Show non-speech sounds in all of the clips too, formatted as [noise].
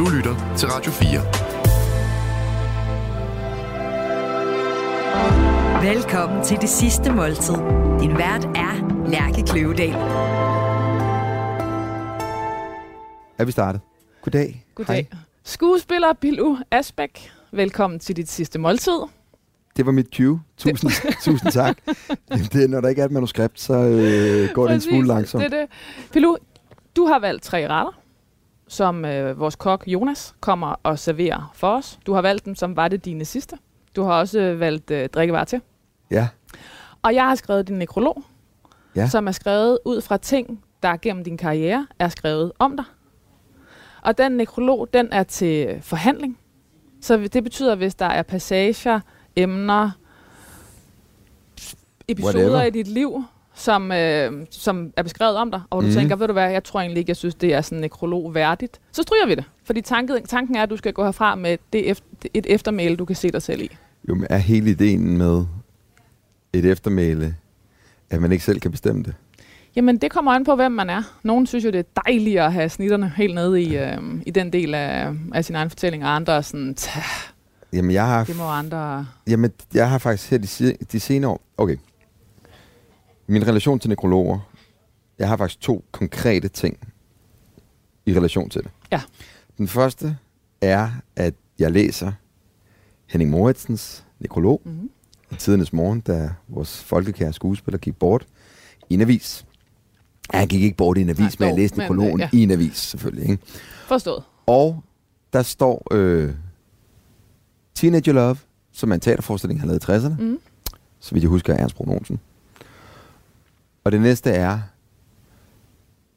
Du lytter til Radio 4. Velkommen til det sidste måltid. Din vært er Lærke Kløvedal. Er vi startet? Goddag. Goddag. Hej. Skuespiller Bilu Asbæk, velkommen til dit sidste måltid. Det var mit cue. Tusind, tusind tak. Det, når der ikke er et manuskript, så øh, går Præcis, det en smule langsomt. Det, det. Pilu, du har valgt tre retter, som øh, vores kok Jonas kommer og serverer for os. Du har valgt dem, som var det dine sidste. Du har også øh, valgt øh, drikkevarer til. Ja. Og jeg har skrevet din nekrolog, ja. som er skrevet ud fra ting, der gennem din karriere er skrevet om dig. Og den nekrolog, den er til forhandling. Så det betyder, hvis der er passager, emner, episoder Whatever. i dit liv, som, øh, som er beskrevet om dig, og hvor mm. du mhm. tænker, ved du hvad, jeg tror egentlig ikke, jeg synes, det er sådan en nekrolog værdigt, så stryger vi det. Fordi tanken, tanken er, at du skal gå herfra med det efter, et eftermæle, du kan se dig selv i. Jo, men er hele ideen med et eftermæle, at man ikke selv kan bestemme det? Jamen, det kommer an på, hvem man er. Nogle synes jo, det er dejligt at have snitterne helt nede i, øh, i den del af, af sin egen fortælling, og andre er sådan, tæh, Jamen, jeg har... Det må andre... Jamen, jeg har faktisk her de, de senere år... Okay. Min relation til nekrologer, jeg har faktisk to konkrete ting i relation til det. Ja. Den første er, at jeg læser Henning Moritsens nekrolog mm-hmm. i tidernes morgen, da vores folkekære skuespiller gik bort i en avis. Ja, han gik ikke bort i en avis, Nej, men jeg læste nekrologen ja. i en avis, selvfølgelig. Ikke? Forstået. Og der står øh, Teenage Love, som er en teaterforestilling, han lavede i 60'erne. Mm. Så vidt jeg husker, er Ernst Brun Og det næste er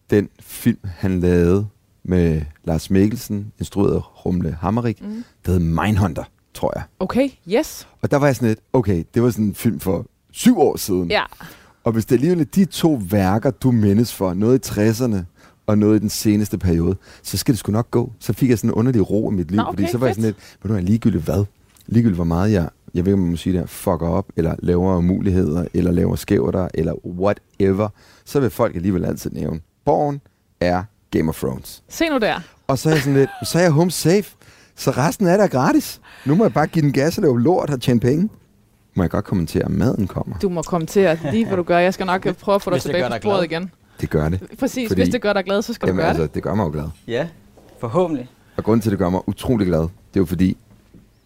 den film, han lavede med Lars Mikkelsen, instrueret af Rumle Hammerik, mm. der hedder Mindhunter, tror jeg. Okay, yes. Og der var jeg sådan lidt, okay, det var sådan en film for syv år siden. Ja. Og hvis det alligevel er de to værker, du mindes for, noget i 60'erne og noget i den seneste periode, så skal det sgu nok gå. Så fik jeg sådan en underlig ro i mit liv, Nå, okay, fordi så var fedt. jeg sådan lidt, ved du ligegyldigt hvad? Ligegyldigt hvor meget jeg, jeg ved ikke, om man må sige det fucker op, eller laver muligheder, eller laver skæver eller whatever, så vil folk alligevel altid nævne, Born er Game of Thrones. Se nu der. Og så er jeg sådan lidt, så er jeg home safe, så resten er der gratis. Nu må jeg bare give den gas og lave lort og tjene penge. Må jeg godt kommentere, at maden kommer? Du må kommentere lige, hvad du gør. Jeg skal nok prøve at få dig tilbage på sporet igen. Det gør det. Præcis, Fordi, hvis det gør dig glad, så skal jamen, du gøre altså, det. det gør mig jo glad. Ja, forhåbentlig. Og grunden til, at det gør mig utrolig glad, det er jo fordi,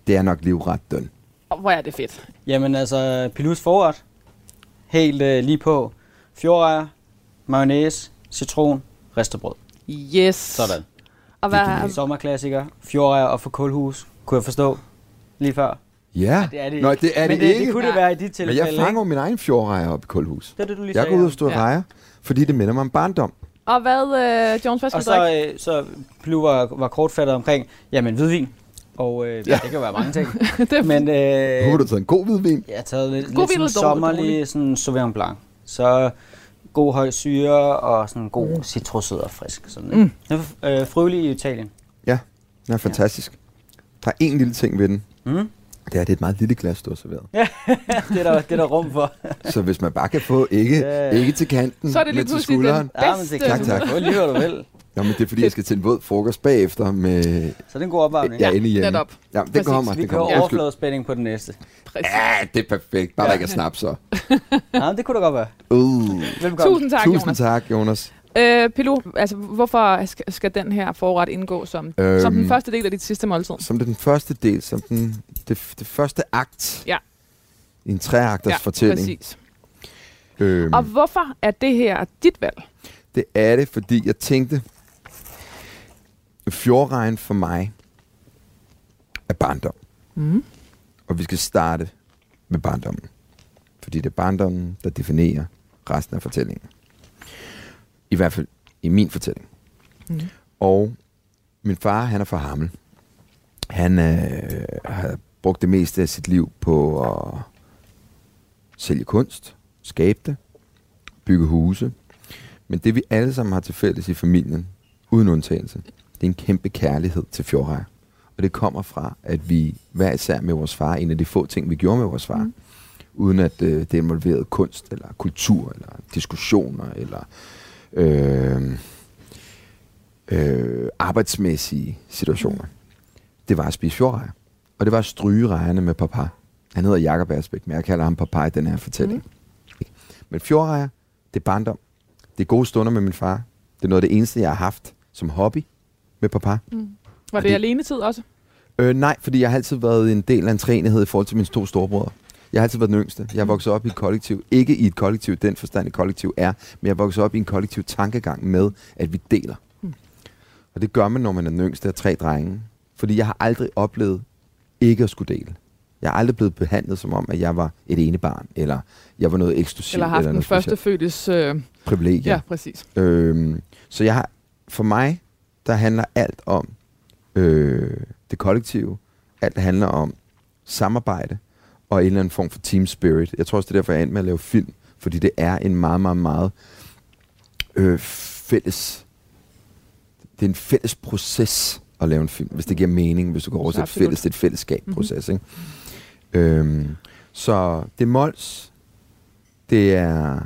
det er nok livret døn. Og hvor er det fedt. Jamen altså, Pilus forret. Helt øh, lige på. Fjordrejer, mayonnaise, citron, risterbrød. Yes. Sådan. Og hvad er Sommerklassiker, fjordrejer og for kulhus, kunne jeg forstå lige før. Ja, ja det er det Nå, det er men det, det, det kunne det være i dit tilfælde. Men jeg fanger min egen fjordrejer op i kulhus. Det er det, du lige Jeg går ud og stå ja. rejer, fordi det minder mig om barndom. Og hvad, uh, Jones, hvad skal og så, øh, så Blue var, var kortfattet omkring, jamen hvidvin. Og øh, ja. det kan jo være mange ting. [laughs] Men, øh, Håber du taget en god hvidvin? Jeg har taget lidt, god lidt sådan sommerlig sådan Sauvignon Blanc. Så god høj syre og sådan god mm. citrusød og frisk. Sådan, mm. Den er øh, frølig i Italien. Ja, den er fantastisk. Ja. Der er en lille ting ved den. Mm. Det er, det er et meget lille glas, du har serveret. Ja, [laughs] det er der, det er der rum for. [laughs] så hvis man bare kan få ikke, ikke til kanten, så er det lige til skulderen. Den bedste. Ja, men det tak, tak. Lige, hvad du vil. Ja, men det er fordi, jeg skal til en våd frokost bagefter med... Så det er en god opvarmning. Ja, inde hjemme. Netop. Ja, det kommer. Vi det kommer. overfladespænding på den næste. Præcis. Ja, det er perfekt. Bare ja. der ikke er snap, så. [laughs] ja, det kunne da godt være. Uh. Velkommen. Tusind tak, Tusind Jonas. tak, Jonas. Øh, Pilu, altså, hvorfor skal, skal den her forret indgå som, øhm, som den første del af dit sidste måltid? Som den første del, som den, det, det første akt ja. i en treakters ja, fortælling. præcis. Øhm, Og hvorfor er det her dit valg? Det er det, fordi jeg tænkte, fjordregn for mig er barndom. Mm. Og vi skal starte med barndommen. Fordi det er barndommen, der definerer resten af fortællingen. I hvert fald i min fortælling. Mm. Og min far, han er fra Hammel. Han øh, har brugt det meste af sit liv på at sælge kunst, skabe det, bygge huse. Men det vi alle sammen har til fælles i familien, uden undtagelse, det er en kæmpe kærlighed til fjordrejer. Og det kommer fra, at vi hver især med vores far, en af de få ting, vi gjorde med vores far, mm. uden at øh, det involverede kunst, eller kultur, eller diskussioner, eller øh, øh, arbejdsmæssige situationer, det var at spise fjordrejer. Og det var at stryge rejerne med papa. Han hedder Jakob Asbæk, men jeg kalder ham papa i den her fortælling. Mm. Men fjordrejer, det er barndom. Det er gode stunder med min far. Det er noget af det eneste, jeg har haft som hobby med papa. Mm. Var det, det alene tid også? Øh, nej, fordi jeg har altid været en del af en træenighed i forhold til mine to storebrødre. Jeg har altid været den yngste. Jeg er vokset op i et kollektiv. Ikke i et kollektiv, den forstand et kollektiv er, men jeg er vokset op i en kollektiv tankegang med, at vi deler. Mm. Og det gør man, når man er den yngste af tre drenge. Fordi jeg har aldrig oplevet ikke at skulle dele. Jeg er aldrig blevet behandlet som om, at jeg var et ene barn, eller jeg var noget eksklusivt. Eller haft eller den første fødtes... Øh... Privilegier. Ja, præcis. Øhm, så jeg har, for mig, der handler alt om øh, det kollektive. Alt handler om samarbejde og en eller anden form for team spirit. Jeg tror også, det er derfor, jeg er med at lave film, fordi det er en meget, meget, meget øh, fælles... Det er en fælles proces at lave en film, hvis det giver mening, hvis du går over til et fælles, et fællesskab-proces. Mm-hmm. Ikke? Øhm, så det er Mols, det er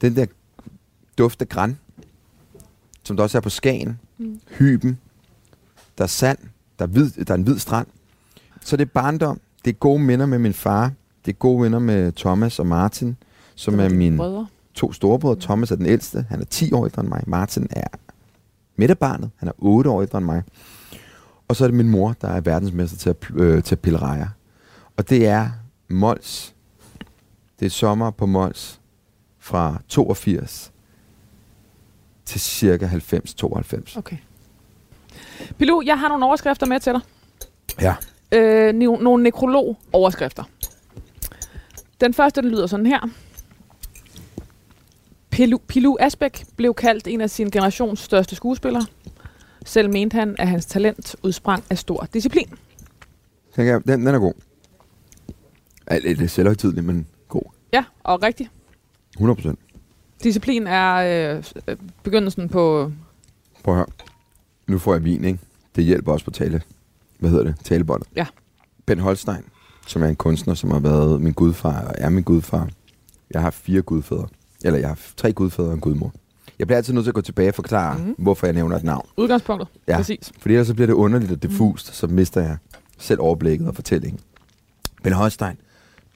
den der duft af græn, som der også er på Skagen, mm. Hyben, der er sand, der er, hvid, der er en hvid strand. Så det er barndom, det er gode minder med min far, det er gode venner med Thomas og Martin, som er mine brødre. to storebrødre. Thomas er den ældste, han er 10 år ældre end mig. Martin er midterbarnet, han er 8 år ældre end mig. Og så er det min mor, der er verdensmester til at, øh, til at pille rejer. Og det er Mols. Det er sommer på Mols fra 82 til cirka 90-92. Okay. Pilu, jeg har nogle overskrifter med til dig. Ja. Øh, nogle nekrolog-overskrifter. Den første, den lyder sådan her. Pilu, Pilu Asbæk blev kaldt en af sin generations største skuespillere. Selv mente han, at hans talent udsprang af stor disciplin. Den, den, den er god. Er lidt selvhøjtidlig, men god. Ja, og rigtig. 100 procent. Disciplin er øh, begyndelsen på... Prøv at høre. Nu får jeg vin, ikke? Det hjælper også på tale. Hvad hedder det? Talebåndet. Ja. Ben Holstein, som er en kunstner, som har været min gudfar og er min gudfar. Jeg har fire gudfædre. Eller jeg har tre gudfædre og en gudmor. Jeg bliver altid nødt til at gå tilbage og forklare, mm-hmm. hvorfor jeg nævner et navn. Udgangspunktet, ja, præcis. Fordi ellers så bliver det underligt og diffust, mm. så mister jeg selv overblikket og fortællingen. Ben Holstein,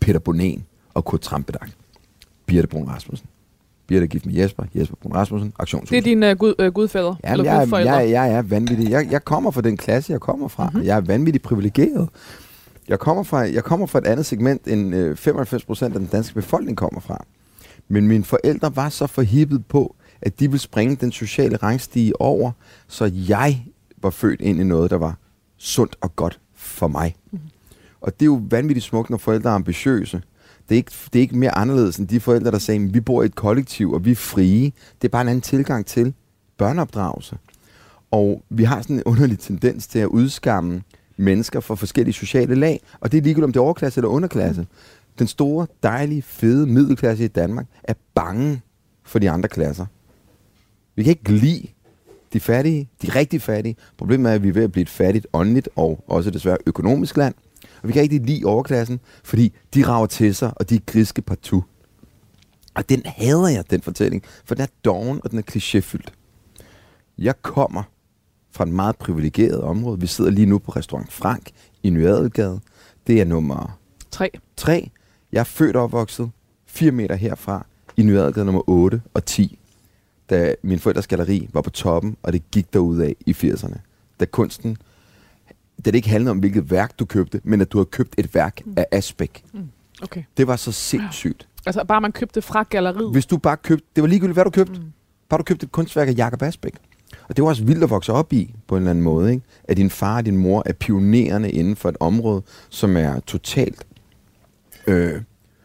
Peter Bonen og Kurt Trampedak. Birte Brun Rasmussen. Birte er gift med Jesper, Jesper Brun Rasmussen, aktionshus. Det er dine uh, gud, uh, gudfædre? Ja, eller jeg, jeg, jeg, jeg er vanvittig. Jeg, jeg kommer fra den klasse, jeg kommer fra. Mm-hmm. Jeg er vanvittigt privilegeret. Jeg kommer fra, jeg kommer fra et andet segment, end øh, 95 procent af den danske befolkning kommer fra. Men mine forældre var så forhippet på, at de ville springe den sociale rangstige over, så jeg var født ind i noget, der var sundt og godt for mig. Mm. Og det er jo vanvittigt smukt, når forældre er ambitiøse. Det er, ikke, det er ikke mere anderledes end de forældre, der sagde, at vi bor i et kollektiv, og vi er frie. Det er bare en anden tilgang til børneopdragelse. Og vi har sådan en underlig tendens til at udskamme mennesker fra forskellige sociale lag, og det er ligegyldigt om det er overklasse eller underklasse. Den store, dejlige, fede middelklasse i Danmark er bange for de andre klasser. Vi kan ikke lide de fattige, de rigtig fattige. Problemet er, at vi er ved at blive et fattigt, åndeligt og også desværre økonomisk land. Og vi kan ikke lide overklassen, fordi de rager til sig, og de er griske partout. Og den hader jeg, den fortælling, for den er doven, og den er klichéfyldt. Jeg kommer fra et meget privilegeret område. Vi sidder lige nu på restaurant Frank i Nyadelgade. Det er nummer 3. 3. Jeg er født og opvokset 4 meter herfra i Nyadelgade nummer 8 og 10. Da min forældres galleri var på toppen, og det gik af i 80'erne. Da kunsten da det ikke handlede om, hvilket værk du købte, men at du har købt et værk mm. af Asbæk. Mm. Okay. Det var så sindssygt. Altså bare man købte fra galleriet? Hvis du bare købte, det var ligegyldigt, hvad du købte. Mm. Bare du købte et kunstværk af Jakob Asbæk. Og det var også vildt at vokse op i, på en eller anden måde, ikke? At din far og din mor er pionerende inden for et område, som er totalt øh,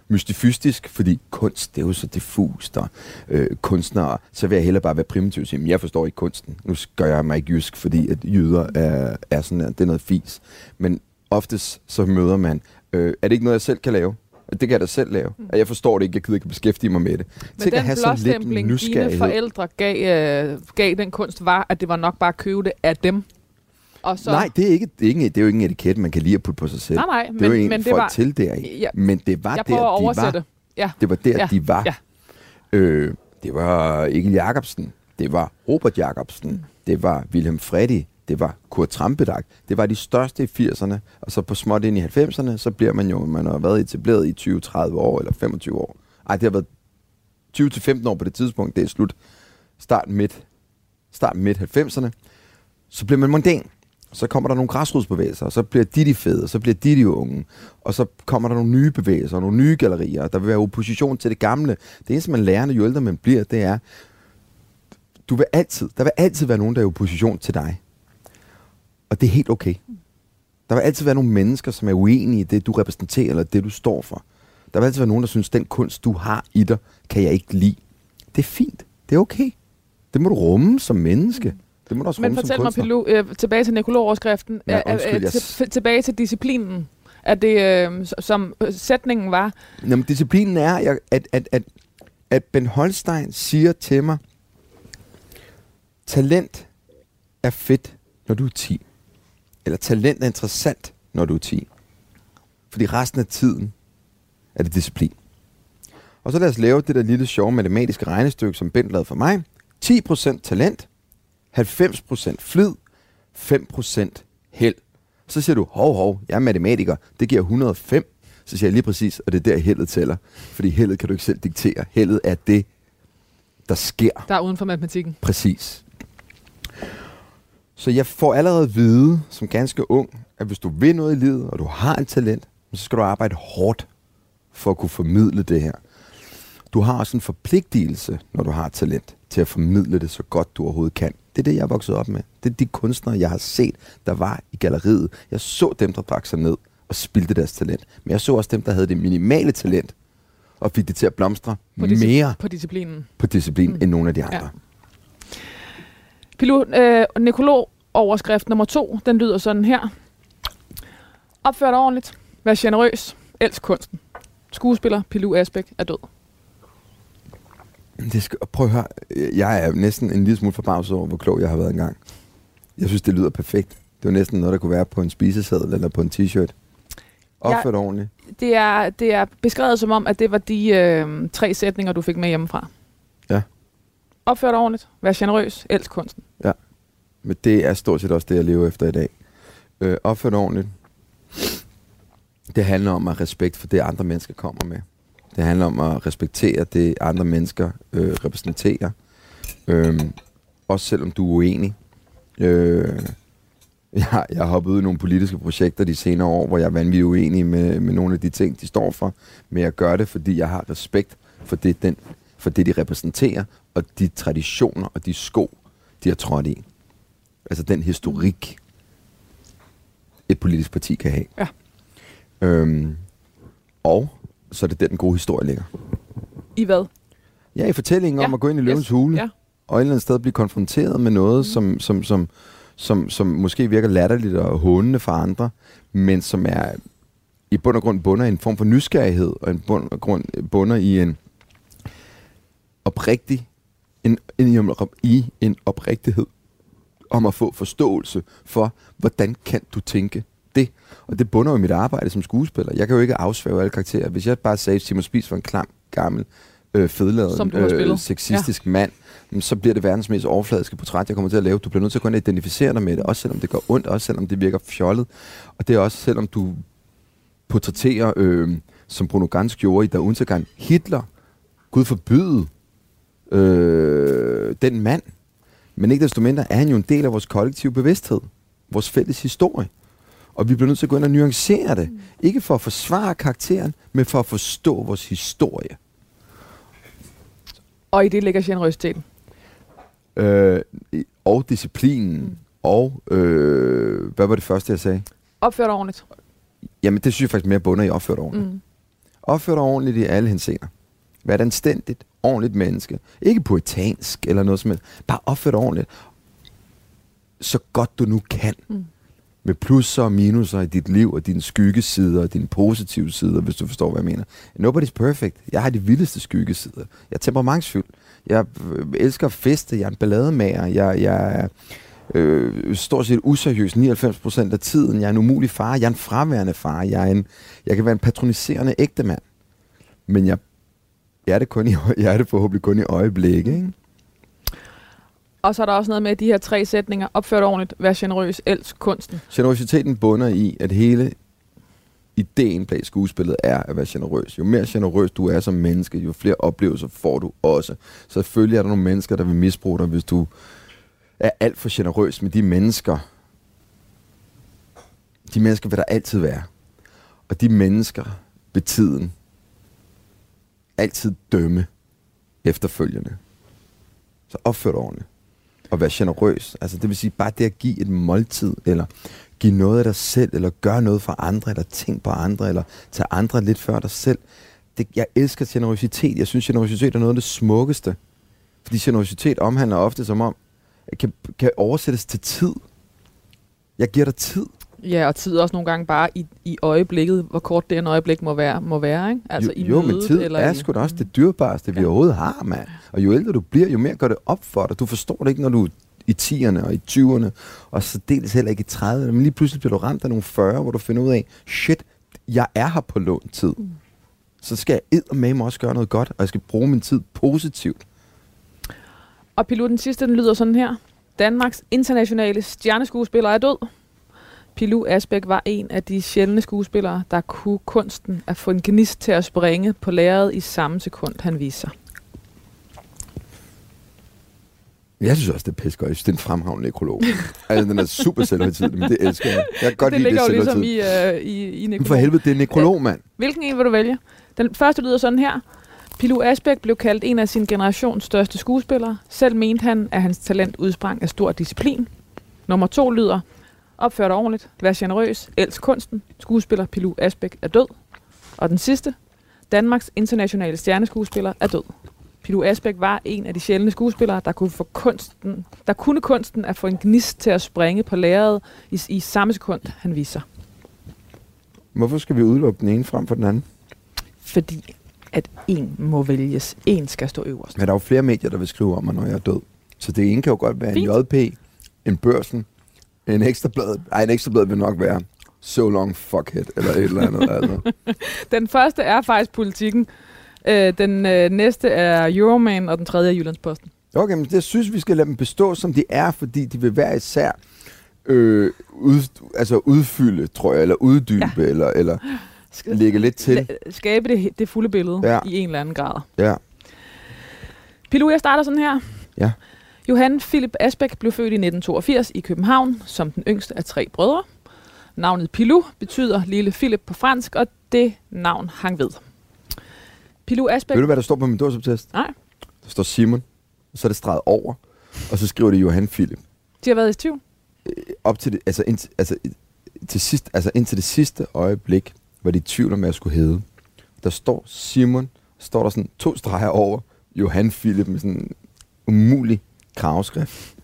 mystifystisk, fordi kunst, det er jo så diffust, og øh, kunstnere, så vil jeg hellere bare være primitiv og sige, jeg forstår ikke kunsten. Nu gør jeg mig ikke jysk, fordi at jyder er, er sådan, at det er noget fis. Men oftest så møder man, øh, er det ikke noget, jeg selv kan lave? Det kan jeg da selv lave. Mm. Jeg forstår det ikke, jeg gider ikke beskæftige mig med det. Men Tænk den blåstempling, dine forældre gav, øh, gav den kunst, var, at det var nok bare at købe det af dem. Og så... Nej, det er, ikke, det, er ikke, det er jo ikke en etiket, man kan lide at putte på sig selv. Nej, nej. Det er men, jo en, men det var... til der. Ja, men det var der, de var. Ja. Det var der, ja. de var. Øh, det var ikke Jacobsen, det var Robert Jacobsen, mm. det var Wilhelm Freddy, det var Kurt Trampedag. Det var de største i 80'erne, og så på småt ind i 90'erne, så bliver man jo, man har været etableret i 20-30 år eller 25 år. Ej, det har været 20-15 år på det tidspunkt, det er slut. Start midt, start midt 90'erne. Så bliver man mondæn. Så kommer der nogle græsrodsbevægelser, og så bliver de de fede, og så bliver de de unge. Og så kommer der nogle nye bevægelser, nogle nye gallerier. Der vil være opposition til det gamle. Det eneste, man lærer, jo ældre man bliver, det er, du vil altid, der vil altid være nogen, der er i opposition til dig. Og det er helt okay. Der vil altid være nogle mennesker, som er uenige i det, du repræsenterer, eller det, du står for. Der vil altid være nogen, der synes, den kunst, du har i dig, kan jeg ikke lide. Det er fint. Det er okay. Det må du rumme som menneske. Det må du også Men fortæl mig, Pilu, øh, tilbage til nekrologoverskriften. Ja, undskyld, øh, til, tilbage til disciplinen. Er det, øh, som øh, sætningen var? Jamen, disciplinen er, at, at, at, at, at Ben Holstein siger til mig, talent er fedt, når du er 10. Eller talent er interessant, når du er 10. Fordi resten af tiden er det disciplin. Og så lad os lave det der lille sjove matematiske regnestykke, som Bent lavede for mig. 10% talent, 90% flid, 5% held. Så siger du, hov, hov, jeg er matematiker, det giver 105. Så siger jeg lige præcis, og det er der heldet tæller. Fordi heldet kan du ikke selv diktere. Heldet er det, der sker. Der er uden for matematikken. Præcis. Så jeg får allerede at vide, som ganske ung, at hvis du vil noget i livet, og du har et talent, så skal du arbejde hårdt for at kunne formidle det her. Du har også en forpligtelse, når du har et talent, til at formidle det så godt du overhovedet kan. Det er det, jeg er vokset op med. Det er de kunstnere, jeg har set, der var i galleriet. Jeg så dem, der drak sig ned og spildte deres talent. Men jeg så også dem, der havde det minimale talent, og fik det til at blomstre på mere på disciplinen, på disciplinen mm. end nogle af de andre. Ja. Pilot, øh, nekrolog overskrift nummer to, den lyder sådan her. Opfør dig ordentligt. Vær generøs. Elsk kunsten. Skuespiller Pilu Asbæk er død. Det skal, prøv at høre. Jeg er næsten en lille smule forbavset over, hvor klog jeg har været engang. Jeg synes, det lyder perfekt. Det var næsten noget, der kunne være på en spiseseddel eller på en t-shirt. Opfør dig ordentligt. Det er, det er beskrevet som om, at det var de øh, tre sætninger, du fik med hjemmefra. Ja. Opfør dig ordentligt. Vær generøs. Elsk kunsten. Ja. Men det er stort set også det, jeg lever efter i dag. Øh, opfør dig ordentligt. Det handler om at respekt for det, andre mennesker kommer med. Det handler om at respektere det, andre mennesker øh, repræsenterer. Øh, også selvom du er uenig. Øh, jeg, jeg har hoppet ud i nogle politiske projekter de senere år, hvor jeg er vanvittigt uenig med, med nogle af de ting, de står for. Men jeg gør det, fordi jeg har respekt for det, den, for det de repræsenterer, og de traditioner og de sko, de har trådt i. Altså den historik, et politisk parti kan have. Ja. Øhm, og så er det der, den gode historie ligger. I hvad? Ja, i fortællingen ja. om at gå ind i løvens yes. hule, ja. og et eller andet sted blive konfronteret med noget, mm. som, som, som, som, som måske virker latterligt og hånende for andre, men som er i bund og grund bunder i en form for nysgerrighed, og en bund og grund bunder i en oprigtig, en, en, i en oprigtighed om at få forståelse for, hvordan kan du tænke det. Og det bunder jo mit arbejde som skuespiller. Jeg kan jo ikke afsvæve alle karakterer. Hvis jeg bare sagde, at Simon Spies var en klam, gammel, øh, fedladet, øh, sexistisk ja. mand, så bliver det verdens mest overfladiske portræt, jeg kommer til at lave. Du bliver nødt til at kunne identificere dig med det, også selvom det gør ondt, også selvom det virker fjollet. Og det er også selvom du portrætterer, øh, som Bruno Gans gjorde i Der Untergang, Hitler, Gud forbyde, øh, den mand. Men ikke desto mindre er han jo en del af vores kollektive bevidsthed, vores fælles historie. Og vi bliver nødt til at gå ind og nuancere det. Mm. Ikke for at forsvare karakteren, men for at forstå vores historie. Og i det ligger generøsiteten? Øh, og disciplinen. Mm. Og, øh, hvad var det første, jeg sagde? Opfør dig ordentligt. Jamen, det synes jeg faktisk mere bunder i opfør dig ordentligt. Mm. Opfør dig ordentligt i alle henseender. Vær et anstændigt, ordentligt menneske. Ikke poetansk eller noget som helst. Bare opfør dig ordentligt. Så godt du nu kan. Mm med plusser og minuser i dit liv, og dine skyggesider, og dine positive sider, hvis du forstår, hvad jeg mener. Nobody's perfect. Jeg har de vildeste skyggesider. Jeg er temperamentsfyldt. Jeg øh, elsker at feste. Jeg er en ballademager. Jeg, jeg er øh, stort set useriøs 99% af tiden. Jeg er en umulig far. Jeg er en fraværende far. Jeg, er en, jeg kan være en patroniserende ægte mand. Men jeg, jeg, er det kun i, [laughs] jeg er det forhåbentlig kun i øjeblikket. Ikke? Og så er der også noget med de her tre sætninger. Opført ordentligt, vær generøs, elsk kunsten. Generositeten bunder i, at hele ideen bag skuespillet er at være generøs. Jo mere generøs du er som menneske, jo flere oplevelser får du også. Så selvfølgelig er der nogle mennesker, der vil misbruge dig, hvis du er alt for generøs med de mennesker. De mennesker vil der altid være. Og de mennesker ved tiden altid dømme efterfølgende. Så opfør dig ordentligt at være generøs. Altså det vil sige bare det at give et måltid, eller give noget af dig selv, eller gøre noget for andre, eller tænk på andre, eller tage andre lidt før dig selv. Det, jeg elsker generositet. Jeg synes, generositet er noget af det smukkeste. Fordi generositet omhandler ofte som om, kan, kan oversættes til tid. Jeg giver dig tid. Ja, og tid også nogle gange bare i, i øjeblikket, hvor kort det en øjeblik må være, må være ikke? Altså jo, i jo, men tid eller er sgu da også det dyrbareste, vi ja. overhovedet har, mand. Og jo ældre du bliver, jo mere går det op for dig. Du forstår det ikke, når du i 10'erne og i 20'erne, og så dels heller ikke i 30'erne, men lige pludselig bliver du ramt af nogle 40, hvor du finder ud af, shit, jeg er her på lån tid. Mm. Så skal jeg med mig også gøre noget godt, og jeg skal bruge min tid positivt. Og piloten sidste, den lyder sådan her. Danmarks internationale stjerneskuespiller er død. Pilu Asbæk var en af de sjældne skuespillere, der kunne kunsten at få en gnist til at springe på lærredet i samme sekund, han viser. Jeg synes også, det er pisse godt. Jeg synes, det er en fremragende nekrolog. [laughs] altså, den er super selvhøjtid, men det elsker jeg. Jeg kan godt det lide ligger det jo ligesom i, uh, i, i nekrolog. For helvede, det er nekrolog, mand. Hvilken en vil du vælge? Den første lyder sådan her. Pilu Asbæk blev kaldt en af sin generations største skuespillere. Selv mente han, at hans talent udsprang af stor disciplin. Nummer to lyder, opfør dig ordentligt, vær generøs, elsk kunsten. Skuespiller Pilu Asbæk er død. Og den sidste, Danmarks internationale stjerneskuespiller er død. Pilu Asbæk var en af de sjældne skuespillere, der kunne, få kunsten, der kunne kunsten at få en gnist til at springe på lærredet i, i samme sekund, han viser. Hvorfor skal vi udelukke den ene frem for den anden? Fordi at en må vælges. En skal stå øverst. Men der er jo flere medier, der vil skrive om mig, når jeg er død. Så det ene kan jo godt være Fint. en JP, en børsen, en ekstrablad. Ej, en ekstrablad vil nok være so long fuckhead, eller et eller andet. altså. [laughs] Den første er faktisk politikken. Øh, den øh, næste er Euroman, og den tredje er Jyllandsposten. Okay, men det synes vi skal lade dem bestå, som de er, fordi de vil være især øh, ud, altså udfylde, tror jeg, eller uddybe, ja. eller, eller [gasps] lægge lidt til. Skabe det, det fulde billede ja. i en eller anden grad. Ja. Pilu, jeg starter sådan her. Ja. Johan Philip Asbæk blev født i 1982 i København som den yngste af tre brødre. Navnet Pilou betyder lille Philip på fransk, og det navn hang ved. Pilou Asbæk... Ved du, hvad der står på min dåbsoptest? Nej. Der står Simon, og så er det streget over, og så skriver det Johan Philip. De har været i tvivl? Øh, op til det, altså, ind, altså, til sidst, altså indtil det sidste øjeblik, var de i tvivl om, hvad jeg skulle hedde. Der står Simon, står der sådan to streger over, Johan Philip med sådan umulig kravskrift.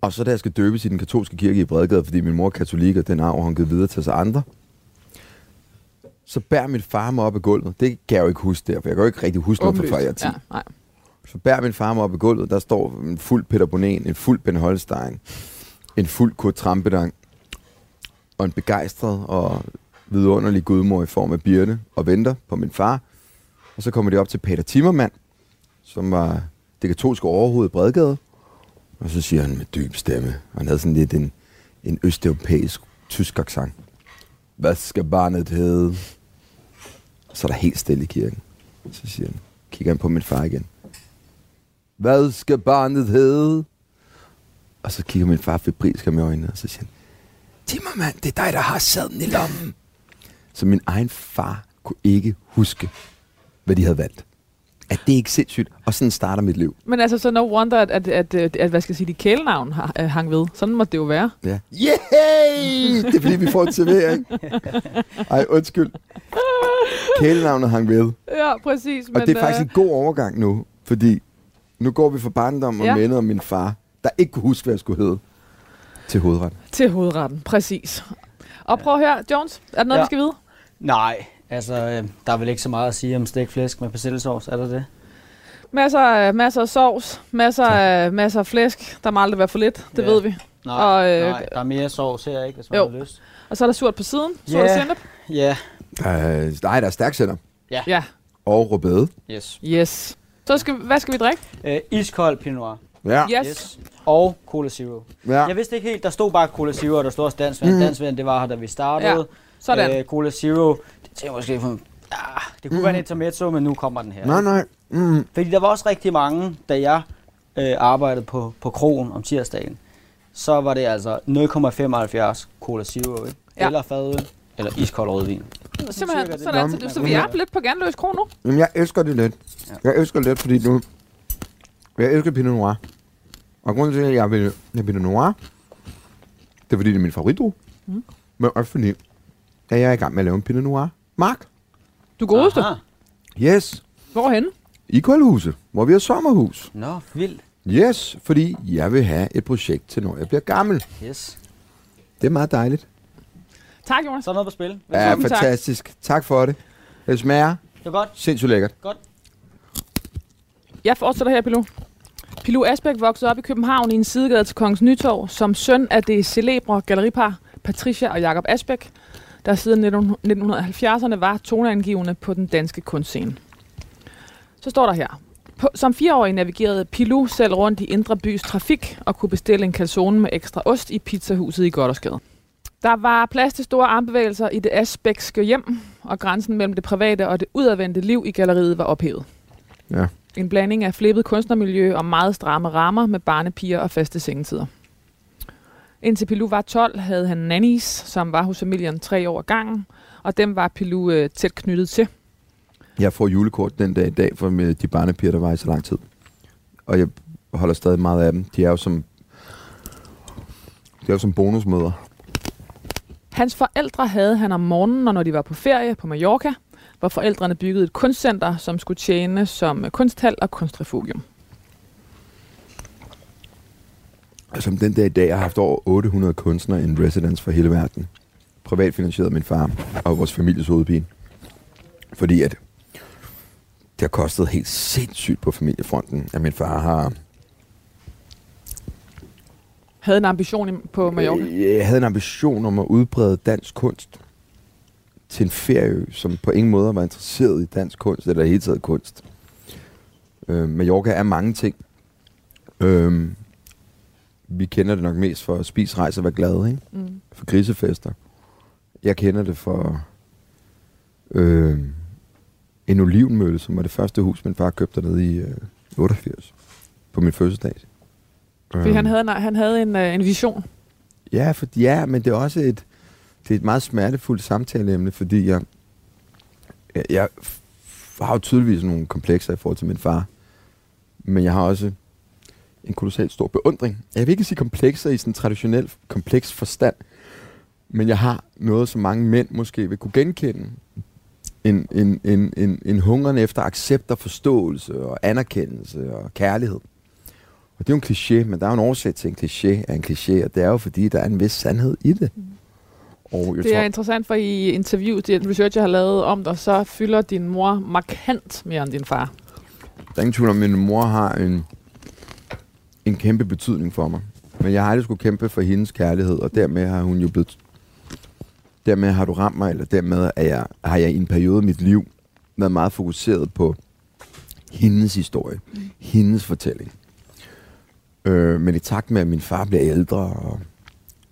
Og så da jeg skal døbes i den katolske kirke i Bredgade, fordi min mor er katolik, og den arv har hun givet videre til sig andre, så bærer min far mig op i gulvet. Det kan jeg jo ikke huske der, for jeg kan jo ikke rigtig huske noget fra før jeg er 10. Ja, nej. Så bærer min far mig op i gulvet, der står en fuld Peter Bonen, en fuld Ben Holstein, en fuld Kurt Trampedang, og en begejstret og vidunderlig gudmor i form af Birne, og venter på min far. Og så kommer de op til Peter Timmermand, som var det katolske overhoved i Bredgade. Og så siger han med dyb stemme, og han havde sådan lidt en, en østeuropæisk tysk accent. Hvad skal barnet hedde? Så er der helt stille i kirken. Så siger han, kigger han på min far igen. Hvad skal barnet hedde? Og så kigger min far febrilsk om i øjnene, og så siger han, Timmermand, det er dig, der har sadlen i lommen. Så min egen far kunne ikke huske, hvad de havde valgt. Er det ikke sindssygt? Og sådan starter mit liv. Men altså, så no wonder, at, at, at, at, at hvad skal jeg sige, de kælenavn har, uh, hang ved. Sådan må det jo være. Ja. Yay! Det er fordi, vi får en servering. Ej, undskyld. Kælenavnet hang ved. Ja, præcis. Men, og det er faktisk uh... en god overgang nu, fordi nu går vi fra barndom og ja. minder om min far, der ikke kunne huske, hvad jeg skulle hedde, til hovedretten. Til hovedretten, præcis. Og prøv at høre, Jones, er der noget, ja. vi skal vide? Nej, Altså, øh, der er vel ikke så meget at sige om stegt flæsk med persillesovs, er der det? Masser, masser af sovs, masser, af, masser af flæsk. Der må aldrig være for lidt, det ja. ved vi. Nej, og, øh, nej, der er mere sovs her, ikke, hvis man jo. har lyst. Og så er der surt på siden, surt yeah. sennep. Ja. Yeah. Øh, nej, der er stærk sennep. Ja. ja. Og rødbede. Yes. Yes. Så skal, hvad skal vi drikke? Øh, iskold Pinot Noir. Ja. Yes. Yes. Og Cola Zero. ja. Jeg vidste ikke helt, der stod bare Cola Zero, og der stod også Dansk Vand. Mhm. Dansk Vand, det var her, da vi startede. Ja, sådan. Øh, Cola Zero, det måske, for, ja, det kunne være en intermezzo, men nu kommer den her. Nej, nej. Mm. Fordi der var også rigtig mange, da jeg øh, arbejdede på, på krogen om tirsdagen, så var det altså 0,75 Cola Zero, ikke? Ja. eller fadøl, eller iskold rødvin. Simpelthen, sådan, så, Nå, det, så vi er lidt på Ganløs Kro nu. Jamen, jeg elsker det lidt. Ja. Jeg elsker det lidt, fordi nu... Jeg elsker Pinot Noir. Og grunden til, at jeg vil have Pinot Noir, det er fordi, det er min favoritdrue. Mm. Men også fordi, at jeg er i gang med at lave en Pinot Noir. Mark? Du godeste. Aha. Yes. Hvorhen? I Koldhuse, hvor vi har sommerhus. Nå, vildt. Yes, fordi jeg vil have et projekt til, når jeg bliver gammel. Yes. Det er meget dejligt. Tak, Jonas. Så er noget på spil. Ja, Velkommen, tak. fantastisk. Tak. tak for det. Det smager Det er godt. sindssygt lækkert. Godt. Jeg fortsætter her, Pilou. Pilou Asbæk voksede op i København i en sidegade til Kongens Nytorv som søn af det celebre galleripar Patricia og Jakob Asbæk, der siden 1970'erne var toneangivende på den danske kunstscene. Så står der her. På, som fireårig navigerede Pilou selv rundt i Indre Bys trafik og kunne bestille en calzone med ekstra ost i pizzahuset i Goddersgade. Der var plads til store armbevægelser i det asbækske hjem, og grænsen mellem det private og det udadvendte liv i galleriet var ophævet. Ja. En blanding af flippet kunstnermiljø og meget stramme rammer med barnepiger og faste sengetider. Indtil Pilou var 12, havde han nannies, som var hos familien tre år gangen, og dem var Pilou øh, tæt knyttet til. Jeg får julekort den dag i dag for med de barnepiger, der var i så lang tid. Og jeg holder stadig meget af dem. De er jo som, de er jo som bonusmøder. Hans forældre havde han om morgenen, og når de var på ferie på Mallorca, hvor forældrene byggede et kunstcenter, som skulle tjene som øh, kunsthal og kunstrefugium. Og som den dag i dag har haft over 800 kunstnere in residence for hele verden. Privat finansieret af min far og vores families hovedpine. Fordi at det har kostet helt sindssygt på familiefronten, at min far har Havde en ambition på Mallorca. Øh, Jeg havde en ambition om at udbrede dansk kunst til en ferieø, som på ingen måde var interesseret i dansk kunst, eller hele taget kunst. Øh, Mallorca er mange ting. Øh, vi kender det nok mest for at spise, rejse og være glade, ikke? Mm. for grisefester. Jeg kender det for øh, en olivenmølle, som var det første hus, min far købte dernede i øh, 88 på min fødselsdag. Fordi Øhm, han havde, en, han havde en, øh, en vision. Ja, for, ja, men det er også et, det er et meget smertefuldt samtaleemne, fordi jeg, jeg, jeg har jo tydeligvis nogle komplekser i forhold til min far, men jeg har også en kolossalt stor beundring. Jeg vil ikke sige komplekser i sådan en traditionel kompleks forstand, men jeg har noget, som mange mænd måske vil kunne genkende. En, en, en, en, en hungeren efter accept og forståelse og anerkendelse og kærlighed. Og det er jo en kliché, men der er jo en årsag til en kliché af en kliché, og det er jo fordi, der er en vis sandhed i det. Og jeg Det tror, er interessant, for i interviews, det research, jeg har lavet om dig, så fylder din mor markant mere end din far. der er ingen tvivl om, at min mor har en, en kæmpe betydning for mig. Men jeg har aldrig skulle kæmpe for hendes kærlighed, og dermed har hun jo blevet... Dermed har du ramt mig, eller dermed er jeg, har jeg i en periode af mit liv været meget fokuseret på hendes historie, mm. hendes fortælling. Øh, men i takt med, at min far bliver ældre, og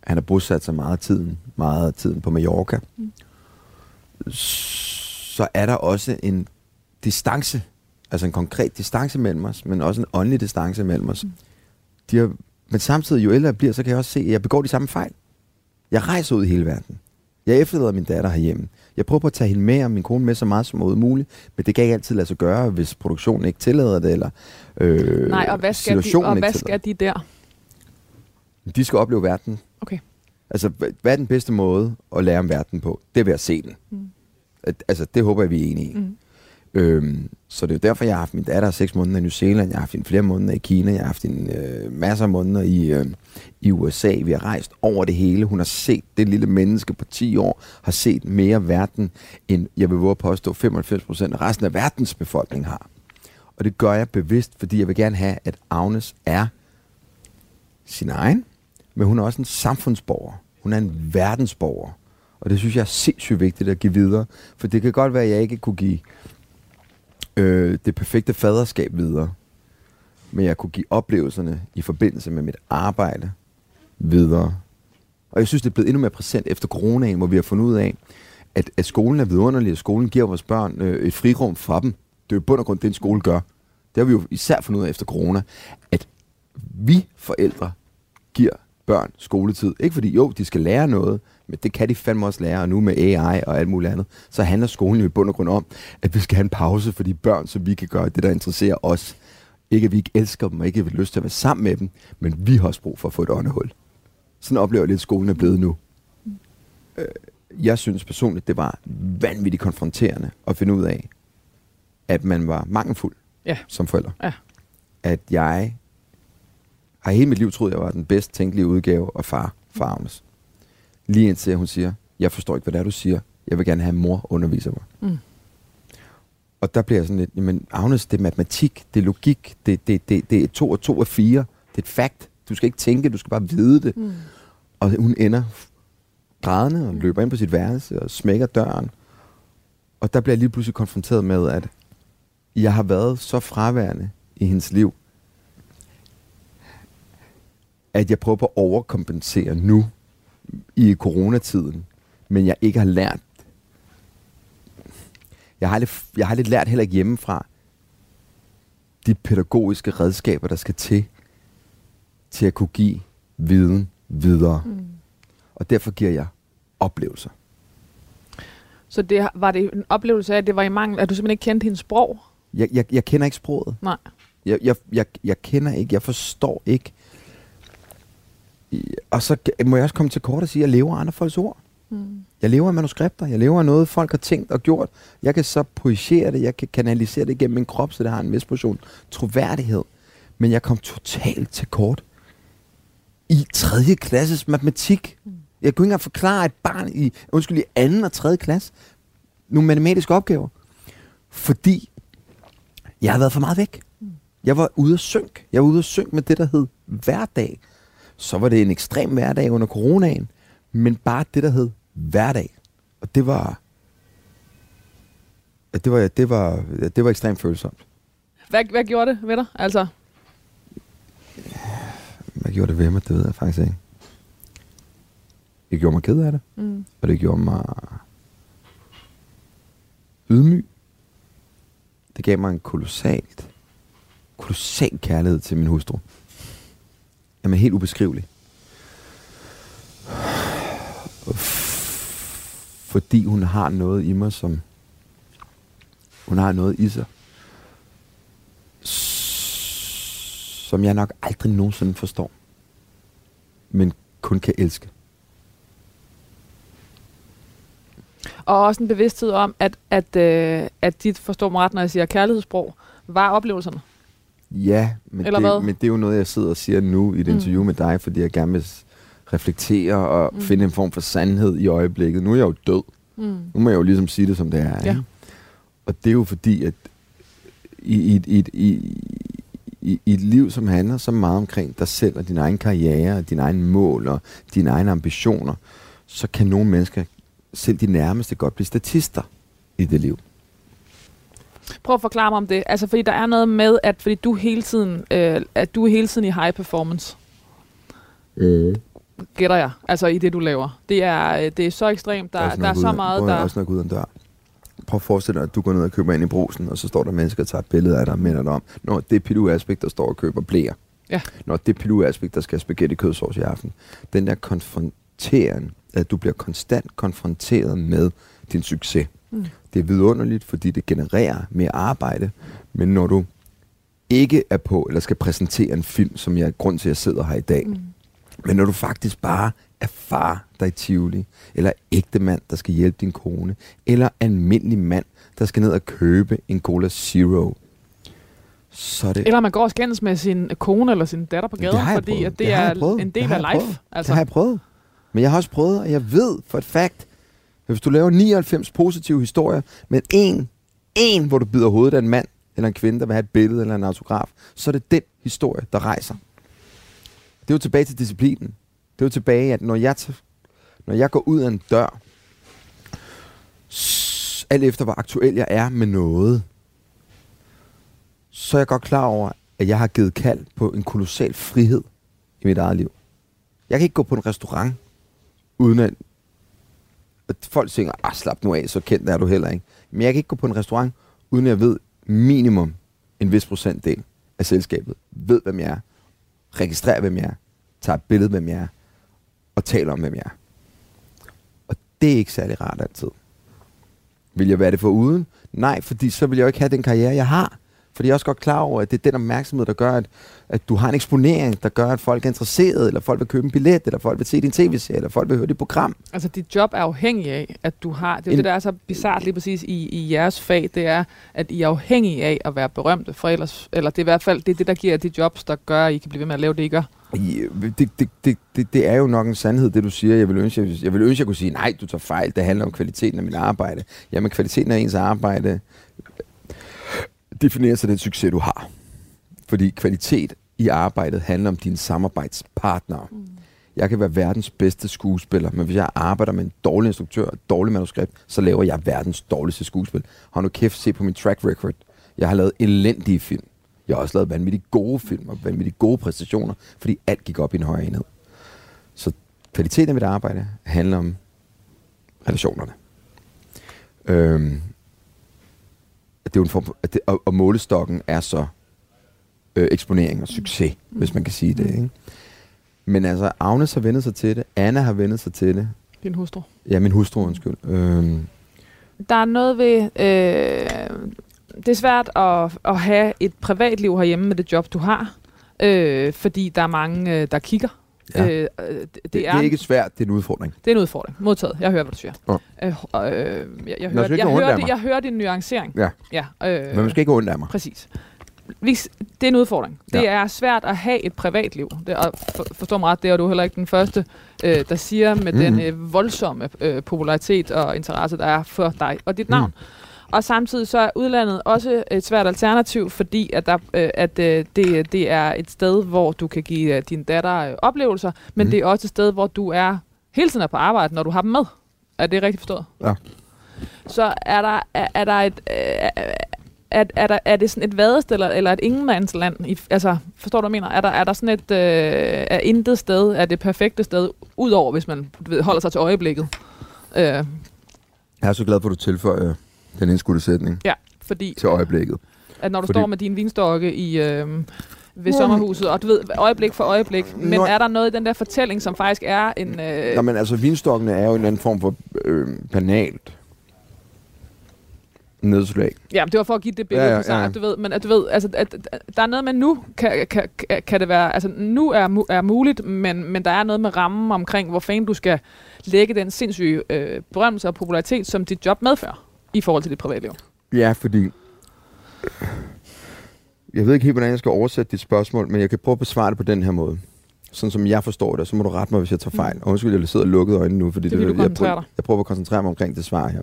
han har bosat sig meget af tiden, meget af tiden på Mallorca, mm. så er der også en distance, altså en konkret distance mellem os, men også en åndelig distance mellem os. Mm. De har, men samtidig, jo ældre jeg bliver, så kan jeg også se, at jeg begår de samme fejl. Jeg rejser ud i hele verden. Jeg efterlader min datter herhjemme. Jeg prøver på at tage hende med og min kone med så meget som overhovedet muligt, men det kan ikke altid lade sig gøre, hvis produktionen ikke tillader det, eller øh, Nej, og hvad skal, de, og hvad skal de der? De skal opleve verden. Okay. Altså, hva- hvad er den bedste måde at lære om verden på? Det er ved at se den. Mm. Altså, det håber jeg, vi er enige i. Mm. Øhm, så det er jo derfor, jeg har haft min datter seks måneder i New Zealand, jeg har haft hende flere måneder i Kina, jeg har haft hende øh, masser af måneder i, øh, i USA. Vi har rejst over det hele. Hun har set, det lille menneske på 10 år, har set mere verden, end jeg vil våge at påstå 95 procent af resten af verdens befolkning har. Og det gør jeg bevidst, fordi jeg vil gerne have, at Agnes er sin egen, men hun er også en samfundsborger. Hun er en verdensborger. Og det synes jeg er sindssygt vigtigt at give videre. For det kan godt være, at jeg ikke kunne give øh, det perfekte faderskab videre. men jeg kunne give oplevelserne i forbindelse med mit arbejde videre. Og jeg synes, det er blevet endnu mere præsent efter coronaen, hvor vi har fundet ud af, at, at skolen er vidunderlig, og skolen giver vores børn øh, et frirum fra dem. Det er jo bund og grund det, en skole gør. Det har vi jo især fundet ud af efter corona, at vi forældre giver børn skoletid. Ikke fordi, jo, de skal lære noget, men det kan de fandme også lære, og nu med AI og alt muligt andet, så handler skolen jo i bund og grund om, at vi skal have en pause for de børn, så vi kan gøre det, der interesserer os. Ikke at vi ikke elsker dem, og ikke har lyst til at være sammen med dem, men vi har også brug for at få et åndehul. Sådan oplever jeg lidt, at skolen er blevet nu. Øh, jeg synes personligt, det var vanvittigt konfronterende at finde ud af, at man var mangelfuld ja. som forælder. Ja. At jeg har hele mit liv troet, jeg var den bedst tænkelige udgave af far for Agnes. Lige indtil hun siger, jeg forstår ikke, hvad det er, du siger. Jeg vil gerne have, mor underviser mig. Mm. Og der bliver jeg sådan lidt, jamen Agnes, det er matematik, det er logik, det, det, det, det er to og to og fire, det er et fakt. Du skal ikke tænke, du skal bare vide det. Mm. Og hun ender grædende og løber ind på sit værelse og smækker døren. Og der bliver jeg lige pludselig konfronteret med, at jeg har været så fraværende i hendes liv, at jeg prøver på at overkompensere nu i coronatiden, men jeg ikke har lært. Jeg har lidt, jeg har lidt lært heller ikke hjemmefra de pædagogiske redskaber, der skal til, til at kunne give viden videre. Mm. Og derfor giver jeg oplevelser. Så det, var det en oplevelse af, at det var i mangel, at du simpelthen ikke kendte hendes sprog? Jeg, jeg, jeg kender ikke sproget. Nej. Jeg, jeg, jeg, jeg kender ikke, jeg forstår ikke. Og så må jeg også komme til kort og sige, at jeg lever af andre folks ord. Mm. Jeg lever af manuskripter, jeg lever af noget, folk har tænkt og gjort. Jeg kan så projicere det, jeg kan kanalisere det gennem min krop, så det har en vis portion troværdighed. Men jeg kom totalt til kort i 3. klasses matematik. Mm. Jeg kunne ikke engang forklare et barn i, undskyld, i anden og 3. klasse nogle matematiske opgaver. Fordi jeg har været for meget væk. Mm. Jeg var ude at synk. Jeg var ude at synk med det, der hed hverdag. Så var det en ekstrem hverdag under coronaen, men bare det, der hed hverdag. Og det var... Det var, det var, det var ekstremt følsomt. Hvad, hvad gjorde det ved dig? Altså? Hvad gjorde det ved mig? Det ved jeg faktisk ikke. Det gjorde mig ked af det. Mm. Og det gjorde mig ydmyg. Det gav mig en kolossalt, kolossal kærlighed til min hustru. Jamen helt ubeskrivelig. Fordi hun har noget i mig, som... Hun har noget i sig, som jeg nok aldrig nogensinde forstår. Men kun kan elske. Og også en bevidsthed om, at, at, øh, at dit, forstår mig ret, når jeg siger kærlighedssprog, var oplevelserne. Ja, men, Eller det, hvad? men det er jo noget, jeg sidder og siger nu i et mm. interview med dig, fordi jeg gerne vil reflektere og mm. finde en form for sandhed i øjeblikket. Nu er jeg jo død. Mm. Nu må jeg jo ligesom sige det, som det er. Ja. Ikke? Og det er jo fordi, at i, i, i, i, i, i et liv, som handler så meget omkring dig selv og din egen karriere, og dine egne mål og dine egne ambitioner, så kan nogle mennesker, selv de nærmeste, godt blive statister i det liv. Prøv at forklare mig om det. Altså, fordi der er noget med, at fordi du hele tiden, øh, at du er hele tiden i high performance. Mm. Gætter jeg. Altså i det, du laver. Det er, øh, det er så ekstremt. Der, der, der er så meget, der... der... Også nok ud af dør. Prøv at forestille dig, at du går ned og køber ind i brusen, og så står der mennesker og tager et billede af dig og minder dig om, når det er Pilu Aspekt, der står og køber blæer. Ja. Når det er Pilu Aspekt, der skal have spaghetti kødsovs i aften. Den der konfronteren, at du bliver konstant konfronteret med din succes. Mm. Det er vidunderligt, fordi det genererer mere arbejde, men når du ikke er på, eller skal præsentere en film, som jeg er grund til, at jeg sidder her i dag, mm. men når du faktisk bare er far, der er i Tivoli, eller ægte mand, der skal hjælpe din kone, eller almindelig mand, der skal ned og købe en Cola Zero, så det... Eller man går og skændes med sin kone eller sin datter på gaden, fordi prøvet. at det, det er en del af life. Altså. Det har jeg prøvet. Men jeg har også prøvet, og jeg ved for et fakt, hvis du laver 99 positive historier, men en, en, hvor du bider hovedet af en mand eller en kvinde, der vil have et billede eller en autograf, så er det den historie, der rejser. Det er jo tilbage til disciplinen. Det er jo tilbage, at når jeg, når jeg går ud af en dør, alt efter hvor aktuel jeg er med noget, så er jeg godt klar over, at jeg har givet kald på en kolossal frihed i mit eget liv. Jeg kan ikke gå på en restaurant, uden at folk synger, ah, slap nu af, så kendt er du heller ikke. Men jeg kan ikke gå på en restaurant, uden jeg ved minimum en vis procentdel af selskabet. Ved, hvem jeg er. Registrerer, hvem jeg er. Tager et billede, hvem jeg er. Og taler om, hvem jeg er. Og det er ikke særlig rart altid. Vil jeg være det for uden? Nej, fordi så vil jeg jo ikke have den karriere, jeg har. Fordi jeg er også godt klar over, at det er den opmærksomhed, der gør, at, at du har en eksponering, der gør, at folk er interesserede, eller folk vil købe en billet, eller folk vil se din tv-serie, eller folk vil høre dit program. Altså, dit job er afhængig af, at du har... Det er en, det, der er så bizart lige præcis i, i jeres fag, det er, at I er afhængige af at være berømte, for ellers... Eller det er i hvert fald det, er det der giver de jobs, der gør, at I kan blive ved med at lave det, I gør. Det, det, det, det, det er jo nok en sandhed, det du siger. Jeg vil, ønske, jeg, jeg vil ønske, jeg kunne sige, nej, du tager fejl. Det handler om kvaliteten af mit arbejde. Jamen, kvaliteten af ens arbejde definerer sig den succes, du har. Fordi kvalitet i arbejdet handler om dine samarbejdspartnere. Mm. Jeg kan være verdens bedste skuespiller, men hvis jeg arbejder med en dårlig instruktør og et dårligt manuskript, så laver jeg verdens dårligste skuespil. Har nu kæft se på min track record. Jeg har lavet elendige film. Jeg har også lavet vanvittigt gode film og vanvittigt gode præstationer, fordi alt gik op i en højere enhed. Så kvaliteten af mit arbejde handler om relationerne. Øhm, det er jo en form for, at det, og, og målestokken er så øh, eksponering og succes, mm. hvis man kan sige det. Ikke? Men altså, Agnes har vendt sig til det, Anna har vendt sig til det. Din hustru? Ja, min hustru, undskyld. Øhm. Der er noget ved... Øh, det er svært at, at have et privatliv herhjemme med det job, du har, øh, fordi der er mange, øh, der kigger Ja. Øh, det, det, det er, er ikke svært, det er en udfordring. Det er en udfordring. Modtaget. Jeg hører, hvad du siger. Oh. Øh, øh, jeg, jeg, hører, jeg, hører, det, jeg hører din nuancering. Ja. ja øh, Men man skal ikke af mig. Præcis. Det er en udfordring. Det ja. er svært at have et privatliv. Det, og for, forstår mig ret, det er du heller ikke den første, øh, der siger med mm. den øh, voldsomme øh, popularitet og interesse, der er for dig og dit navn. Mm. Og samtidig så er udlandet også et svært alternativ, fordi at, der, øh, at øh, det, det er et sted, hvor du kan give øh, din datter øh, oplevelser, men mm. det er også et sted, hvor du er hele tiden er på arbejde, når du har dem med. Er det rigtigt forstået? Ja. Så er der, er, er der et... Øh, er, er, der, er det sådan et vadested eller, eller et ingenmandsland? I, altså, forstår du, hvad jeg mener? Er der, er der sådan et øh, er intet sted, er det perfekte sted, udover hvis man ved, holder sig til øjeblikket? Øh. Jeg er så glad for, at du tilføjer den indskudte sætning. Ja, fordi... Til øjeblikket. At når du fordi, står med din vinstokke i... Øh, ved sommerhuset, og du ved, øjeblik for øjeblik. Men Nå, er der noget i den der fortælling, som faktisk er en... Øh... Nå, men altså, vinstokkene er jo en anden form for øh, banalt nedslag. Ja, det var for at give det billede, ja, ja, ja. du ved, men at du ved, altså, at, at, der er noget med nu, kan, kan, kan det være, altså nu er, er muligt, men, men der er noget med rammen omkring, hvor fanden du skal lægge den sindssyge øh, berømmelse og popularitet, som dit job medfører i forhold til dit privatliv? Ja, fordi... Jeg ved ikke helt, hvordan jeg skal oversætte dit spørgsmål, men jeg kan prøve at besvare det på den her måde. Sådan som jeg forstår det, så må du rette mig, hvis jeg tager fejl. Mm. Og undskyld, jeg sidder og lukket øjnene nu, fordi det, det, jeg, prøver, jeg prøver at koncentrere mig omkring det svar her.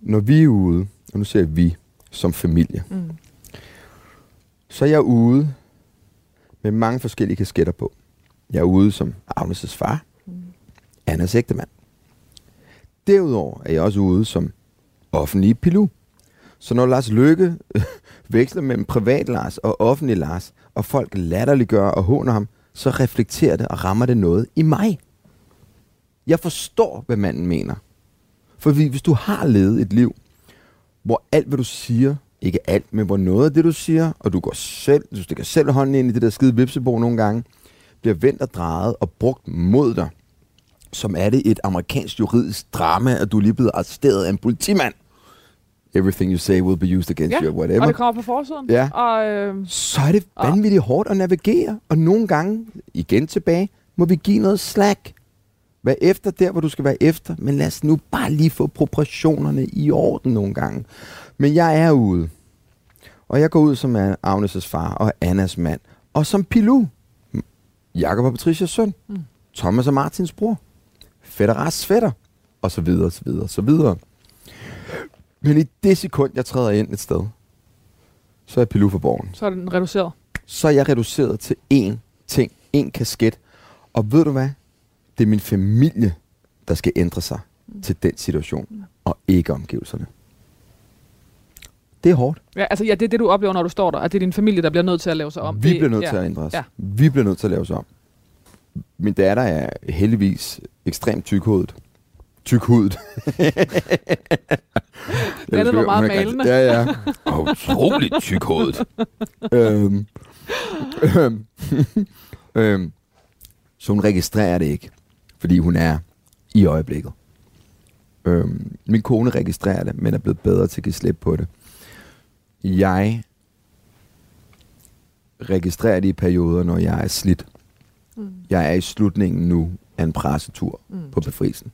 Når vi er ude, og nu ser vi som familie, mm. så er jeg ude med mange forskellige kasketter på. Jeg er ude som Agnes' far, mm. Annas ægtemand. Derudover er jeg også ude som offentlig pilu. Så når Lars Lykke [laughs] veksler mellem privat Lars og offentlig Lars, og folk latterliggør og håner ham, så reflekterer det og rammer det noget i mig. Jeg forstår, hvad manden mener. For hvis du har levet et liv, hvor alt, hvad du siger, ikke alt, men hvor noget af det, du siger, og du går selv, du stikker selv hånden ind i det der skide vipsebo nogle gange, bliver vendt og drejet og brugt mod dig, som er det et amerikansk juridisk drama, at du er lige blevet arresteret af en politimand. Everything you say will be used against ja, you, whatever. og det kommer på forsiden. Ja. Og, øh, så er det vanvittigt og, hårdt at navigere, og nogle gange, igen tilbage, må vi give noget slack. Vær efter der, hvor du skal være efter, men lad os nu bare lige få proportionerne i orden nogle gange. Men jeg er ude, og jeg går ud som Agnes' far og Annas mand, og som Pilu, Jakob og Patricias søn, mm. Thomas og Martins bror fætter fætter, og så videre, og så videre, og så videre. Men i det sekund, jeg træder ind et sted, så er Pilou for borgen. Så er den reduceret? Så er jeg reduceret til én ting, én kasket. Og ved du hvad? Det er min familie, der skal ændre sig mm. til den situation, mm. og ikke omgivelserne. Det er hårdt. Ja, altså, ja, det er det, du oplever, når du står der, at det er din familie, der bliver nødt til at lave sig om. Vi det, bliver nødt ja. til at ændre os. Ja. Vi bliver nødt til at lave os om. Min datter er heldigvis ekstremt tykhovedet. Tykhudet. [laughs] Det var meget malende. Ja, ja. Og utroligt tykhovedet. øhm, øhm, [laughs] øhm, så hun registrerer det ikke, fordi hun er i øjeblikket. Øhm, min kone registrerer det, men er blevet bedre til at give slip på det. Jeg registrerer det i perioder, når jeg er slidt. Mm. Jeg er i slutningen nu af en pressetur mm. på befrielsen.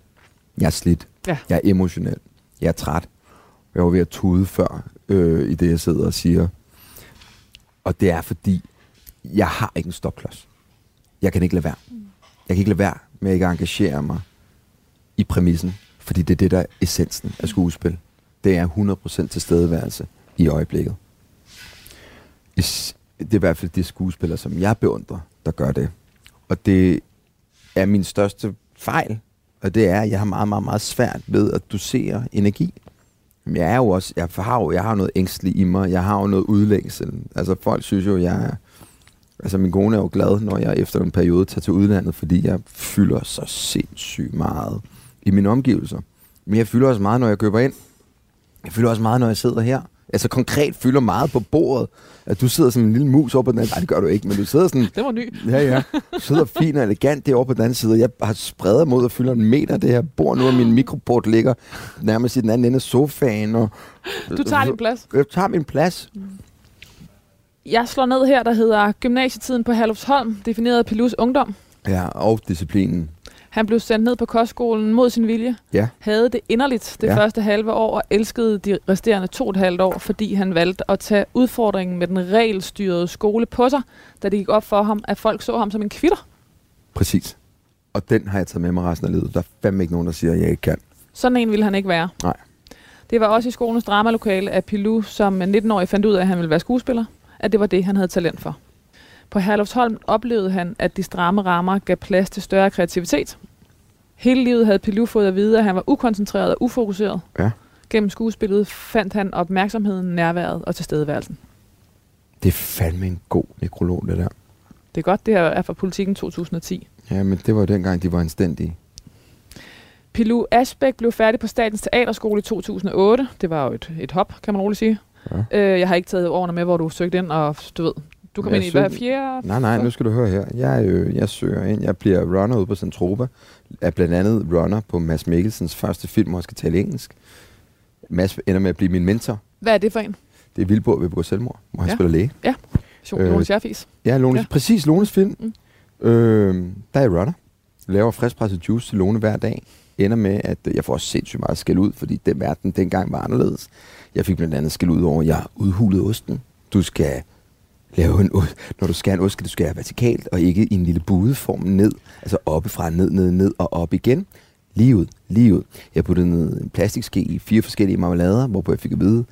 Jeg er slidt. Ja. Jeg er emotionel. Jeg er træt. Jeg var ved at tude før, øh, i det jeg sidder og siger. Og det er fordi, jeg har ikke en stopklods. Jeg kan ikke lade være. Jeg kan ikke lade være med at ikke engagere mig i præmissen, fordi det er det, der er essensen af skuespil. Det er 100% tilstedeværelse i øjeblikket. Det er i hvert fald de skuespillere, som jeg beundrer, der gør det. Og det er min største fejl, og det er, at jeg har meget, meget, meget svært ved at dosere energi. Men jeg er jo også, jeg har jo jeg har noget ængstelig i mig, jeg har jo noget udlængsel. Altså folk synes jo, jeg er, altså min kone er jo glad, når jeg efter en periode tager til udlandet, fordi jeg fylder så sindssygt meget i mine omgivelser. Men jeg fylder også meget, når jeg køber ind. Jeg fylder også meget, når jeg sidder her. Altså konkret fylder meget på bordet. At du sidder som en lille mus over på den anden Nej, det gør du ikke, men du sidder sådan... Det var ny. Ja, ja. Du sidder fint og elegant derovre på den anden side. Jeg har spredt mod at fylde en meter det her bord nu, og min mikroport ligger nærmest i den anden ende af sofaen. Og, Du tager din plads. Jeg tager min plads. Jeg slår ned her, der hedder Gymnasietiden på Herlufsholm, defineret af Pilus Ungdom. Ja, og disciplinen. Han blev sendt ned på kostskolen mod sin vilje, Ja, havde det inderligt det Ja. første halve år, og elskede de resterende to og et halvt år, fordi han valgte at tage udfordringen med den regelstyrede skole på sig, da det gik op for ham, at folk så ham som en kvitter. præcis. Og den har jeg taget med mig resten af livet. Der er fandme ikke nogen, der siger, at jeg ikke kan. Sådan en ville han ikke være. Nej. Det var også i skolens dramalokale, at Pilou som 19-årig fandt ud af, at han ville være skuespiller, at det var det, han havde talent for. På Herlufsholm oplevede han, at de stramme rammer gav plads til større kreativitet. Hele livet havde Pilou fået at vide, at han var ukoncentreret og ufokuseret. Ja. Gennem skuespillet fandt han opmærksomheden, nærværet og tilstedeværelsen. Det er fandme en god nekrolog, det der. Det er godt, det her er fra Politiken 2010. Ja, men det var jo dengang, de var anstændige. Pilou Asbæk blev færdig på Statens Teaterskole i 2008. Det var jo et, et hop, kan man roligt sige. Ja. Øh, jeg har ikke taget årene med, hvor du søgte ind, og du ved, du kom Jeg ind i søgte- fjerde? Nej, nej, nu skal du høre her. Jeg, øh, jeg søger ind. Jeg bliver runner ude på Centropa. Er blandt andet runner på Mads Mikkelsens første film, hvor jeg skal tale engelsk. Mads ender med at blive min mentor. Hvad er det for en? Det er Vildborg ved begå selvmord, hvor han Ja. spiller læge. Øh, Øh, Jonas Scherfis. Ja, Lones, Ja. ja. præcis Lones film. Mm. Øh, der er runner. Laver friskpresset juice til Lone hver dag. Ender med, at jeg får sindssygt meget skæld ud, fordi den verden dengang var anderledes. Jeg fik blandt andet skæld ud over, at jeg udhulede osten. Du skal lave en ost. Når du skærer en ost, skal du skære vertikalt, og ikke i en lille budeform ned. Altså oppefra, ned, ned, ned og op igen. Lige ud, lige ud. Jeg puttede ned en plastikske i fire forskellige marmelader, hvorpå jeg fik at vide,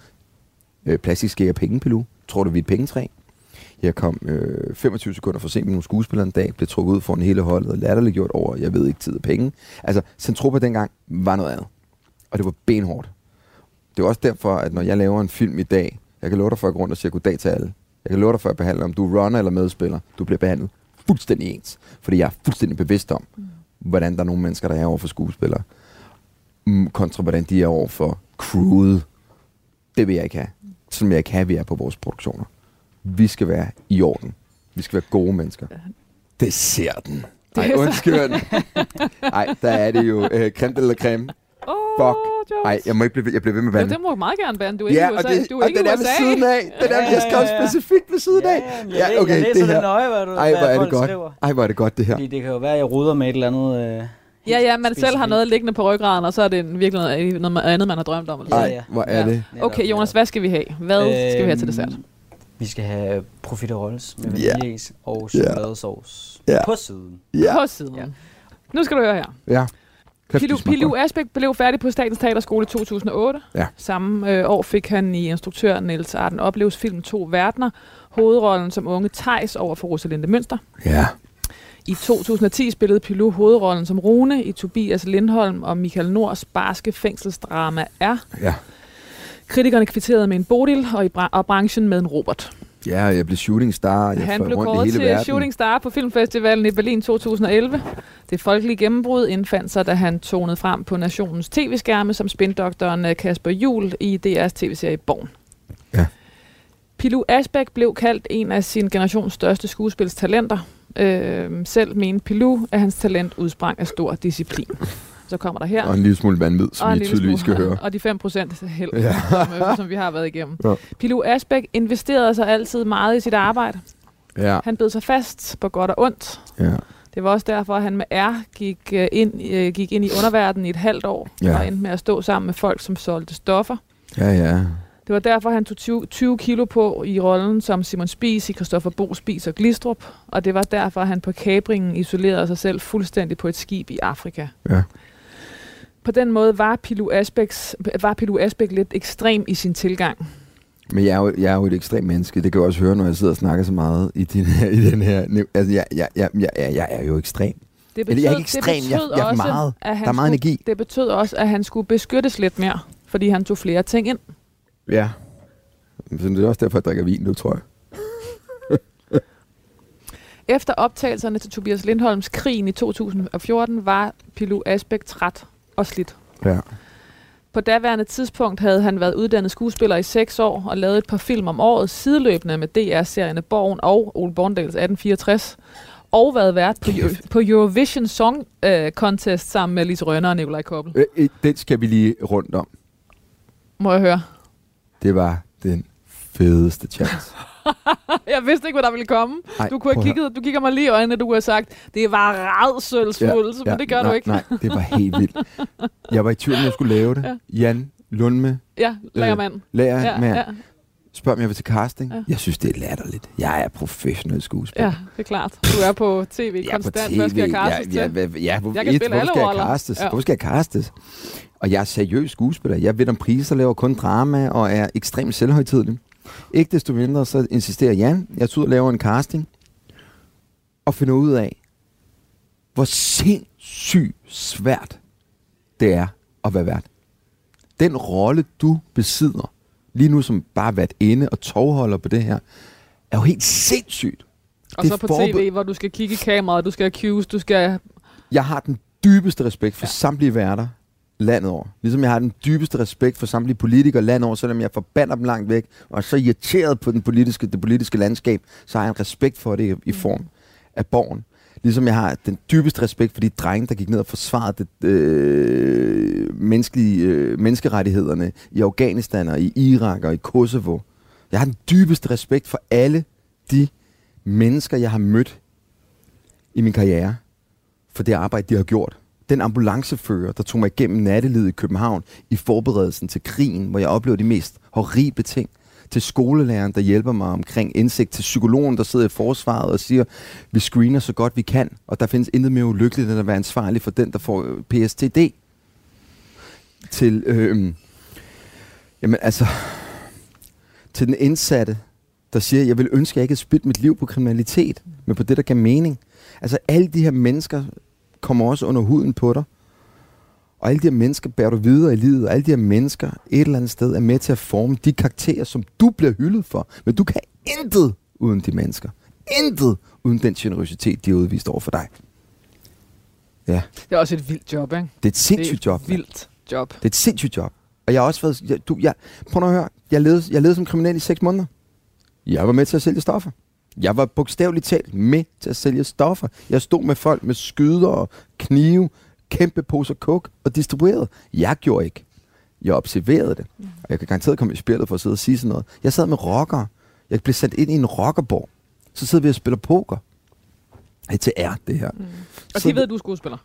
øh, plastikske er pengepilu. Tror du, vi er et pengetræ? Jeg kom øh, 25 sekunder for sent med nogle skuespillere en dag, blev trukket ud foran hele holdet og latterliggjort over, jeg ved ikke, tid og penge. Altså, Centropa dengang var noget andet. Og det var benhårdt. Det er også derfor, at når jeg laver en film i dag, jeg kan love dig for at gå rundt og sige goddag til alle. Jeg kan love dig for at behandle, om du er runner eller medspiller. Du bliver behandlet fuldstændig ens. Fordi jeg er fuldstændig bevidst om, mm. hvordan der er nogle mennesker, der er over for skuespillere. Mm, kontra hvordan de er over for crewet. Det vil jeg ikke have. Som jeg ikke have, vi er på vores produktioner. Vi skal være i orden. Vi skal være gode mennesker. Det ser den. Det Ej, så- undskyld. [laughs] Ej, der er det jo øh, creme eller creme. Oh, Fuck. Ej, jeg må ikke blive ved, jeg bliver ved med Ja, vandet. det må du meget gerne bande. Du er ikke Ja, i og, USA. det, du er og ikke den i er USA. ved siden af. Den er, Ja, jeg skrev ja, ja. specifikt ved siden af. Ja, Ja, jeg, okay, jeg læser det det her. nøje, hvad, du, Ej, hvor er det godt. skriver. Ej, hvor er det godt, det her. Fordi det kan jo være, at jeg ruder med et eller andet... Øh, Ja, ja, man selv har noget liggende på ryggraden, og så er det en- virkelig noget, noget andet, man har drømt om. Eller Ja. Ej, ja. hvor er Ja. det. Okay, Jonas, hvad skal vi have? Hvad skal vi have til dessert? Øhm, Vi skal have profiteroles med Ja. vaniljeis og chokoladesauce Ja. på siden. Ja. På siden. Ja. Nu skal du høre her. Ja. Kæft, Pilu, Pilu. Asbæk blev færdig på Statens Teaterskole i 2008. Ja. Samme øh, år fik han i instruktør Niels Arden Opleves film To Verdener hovedrollen som unge Tejs over for Rosalinde Mønster. Ja. I 2010 spillede Pilu hovedrollen som Rune i Tobias Lindholm og Michael Nords barske fængselsdrama R. Ja. Kritikerne kvitterede med en Bodil, og, i bra- og branchen med en Robert. Ja, jeg blev shooting star. Jeg Han blev kåret til verden. Shooting Star på Filmfestivalen i Berlin 2011. Det folkelige gennembrud indfandt sig, da han tonede frem på nationens tv-skærme som spindoktoren øh, Kasper Jul i DR's tv-serie Born. Ja. Pilu Asbæk blev kaldt en af sin generations største skuespilstalenter. Øh, selv mente Pilu, at hans talent udsprang af stor disciplin. Så kommer der her. Og en lille smule vanvid, som I tydeligvis skal høre. Og de 5 procent held, Ja. som, øh, som vi har været igennem. Ja. Pilu Asbæk investerede sig altid meget i sit arbejde. Ja, Han bed sig fast på godt og ondt. ja. Det var også derfor, at han med R gik, øh, ind, øh, gik ind i underverdenen i et halvt år, Ja. og endte med at stå sammen med folk, som solgte stoffer. Ja, ja. Det var derfor, han tog 20, 20 kilo på i rollen som Simon Spies i Christoffer Bo Spies og Glistrup, og det var derfor, han på kabringen isolerede sig selv fuldstændig på et skib i Afrika. Ja. På den måde var Pilu, Asbæks, var Pilu Asbæk lidt ekstrem i sin tilgang. Men jeg er, jo, jeg er jo et ekstremt menneske. Det kan jeg også høre, når jeg sidder og snakker så meget i, din her, i den her... Altså, jeg, jeg, jeg, jeg, jeg, er jo ekstrem. Det Eller jeg er ikke ekstrem, jeg- betød jeg er også, meget- han der er meget skulle, energi. Det betød også, at han skulle beskyttes lidt mere, fordi han tog flere ting ind. Ja. Så det er også derfor, jeg drikker vin nu, tror jeg. Efter optagelserne til Tobias Lindholms Krigen i 2014 var Pilu Asbæk træt og slidt. Ja. På daværende tidspunkt havde han været uddannet skuespiller i seks år og lavet et par film om året sideløbende med DR-serierne Borgen og Ole Borndals 1864 og været vært på, på Eurovision Song uh, Contest sammen med Lise Rønner og Nikolaj Koppel. Øh, øh, Den skal vi lige rundt om. Må jeg høre? Det var den fedeste chance. [laughs] Jeg vidste ikke, hvad der ville komme. Ej, Du, kunne have kigget, du kigger mig lige i øjnene, du have sagt, det var redsølsfuldt, ja, men det gør nej, du ikke. Nej, det var helt vildt. Jeg var i tvivl, om jeg skulle lave det. Ja. Jan Lundme, Ja, lagermand. lærer Ja, med, ja, spørger, om jeg vil til casting. Ja. Jeg synes, det er latterligt. Jeg er professionel skuespiller. ja, det er klart. Du er på tv Jeg er på konstant. TV. Hvad skal jeg castes ja, til? ja, ja, hvor, Jeg kan et, spille hvor alle skal jeg castes? Ja. Hvor skal jeg castes? Og jeg er seriøs skuespiller. Jeg ved om priser, laver kun drama og er ekstremt selvhøjtidlig. Ikke desto mindre, så insisterer Jan. Jeg tager ud og laver en casting. Og finder ud af, hvor sindssygt svært det er at være vært. Den rolle, du besidder, lige nu som bare været inde og tovholder på det her, er jo helt sindssygt. Og det så på forbe- tv, hvor du skal kigge i kameraet, du skal accuse, du skal... Jeg har den dybeste respekt for Ja. samtlige værter landet over. Ligesom jeg har den dybeste respekt for samtlige politikere landet over, selvom jeg forbander dem langt væk, og er så irriteret på den politiske, det politiske landskab, så har jeg en respekt for det i, i form af borgen. Ligesom jeg har den dybeste respekt for de drenge, der gik ned og forsvarede det, øh, menneskelige, øh, menneskerettighederne i Afghanistan og i Irak og i Kosovo. Jeg har den dybeste respekt for alle de mennesker, jeg har mødt i min karriere for det arbejde, de har gjort. Den ambulancefører, der tog mig igennem nattelivet i København i forberedelsen til krigen, hvor jeg oplevede de mest horrible ting. Til skolelæreren, der hjælper mig omkring indsigt. Til psykologen, der sidder i forsvaret og siger, vi screener så godt vi kan, og der findes intet mere ulykkeligt, end at være ansvarlig for den, der får øh, PSTD. Til, øh, jamen altså, til den indsatte, der siger, jeg vil ønske, at jeg ikke havde spildt mit liv på kriminalitet, men på det, der gav mening. Altså alle de her mennesker kommer også under huden på dig. Og alle de her mennesker bærer du videre i livet, og alle de her mennesker et eller andet sted er med til at forme de karakterer, som du bliver hyldet for. Men du kan intet uden de mennesker. Intet uden den generøsitet, de har udvist over for dig. Ja, Det er også et vildt job, ikke? det er et sindssygt det er job. et mand. vildt job. Det er et sindssygt job. Og jeg har også været... Jeg, du, jeg, prøv at høre. Jeg levede, jeg levede som kriminel i seks måneder. Jeg var med til at sælge stoffer. Jeg var bogstaveligt talt med til at sælge stoffer. Jeg stod med folk med skyder og knive, kæmpe poser kok og distribuerede. Jeg gjorde ikke. Jeg observerede det. Og jeg kan garanteret komme i spillet for at sidde og sige sådan noget. Jeg sad med rockere. Jeg blev sat ind i en rockerborg. Så sidder vi og spiller poker. Det er det her. Mm. Og de ved, at du er skuespiller.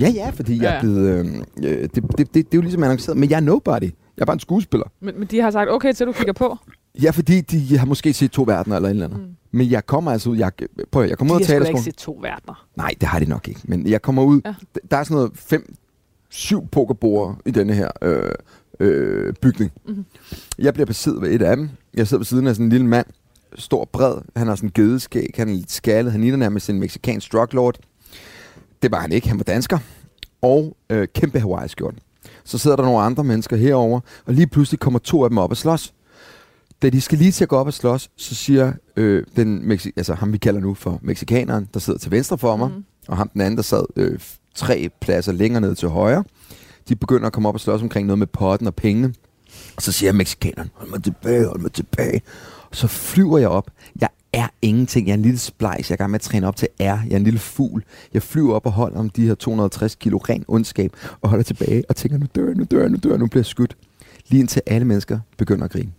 Ja, ja, fordi jeg Ja, er ja. blevet... Øh, øh, det, det, det, det, er jo ligesom annonceret, men jeg er nobody. Jeg er bare en skuespiller. Men, men de har sagt, okay, til du kigger på. Ja, fordi de har måske set to verdener eller et eller andet. Mm. Men jeg kommer altså ud... Jeg, prøv, jeg kommer De ud har af sgu da ikke teaterskolen. set to verdener. Nej, det har de nok ikke. Men jeg kommer ud... Ja. Der er sådan noget fem, syv pokerbord i denne her øh, øh, bygning. Mhm. Mm-hmm. Jeg bliver besiddet ved et af dem. Jeg sidder ved siden af sådan en lille mand. Stor, bred. Han har sådan en gedeskæg. Han er lidt skaldet. Han ligner nærmest en mexicansk druglord. Det var han ikke. Han var dansker. Og øh, kæmpe Hawaii-skjort. Så sidder der nogle andre mennesker herover, og lige pludselig kommer to af dem op og slås. Da de skal lige til at gå op og slås, så siger øh, den, Mexi- altså ham vi kalder nu for mexikaneren, der sidder til venstre for mig, mm. og ham den anden, der sad øh, tre pladser længere ned til højre, de begynder at komme op og slås omkring noget med potten og pengene. Og så siger mexikaneren, hold mig tilbage, hold mig tilbage. Og så flyver jeg op. Jeg er ingenting. Jeg er en lille splejs. Jeg er gang med at træne op til R. Jeg er en lille fugl. Jeg flyver op og holder om de her 260 kilo ren ondskab, og holder tilbage og tænker, nu dør jeg, nu dør jeg, nu dør jeg, nu bliver jeg skudt. Lige indtil alle mennesker begynder at grine.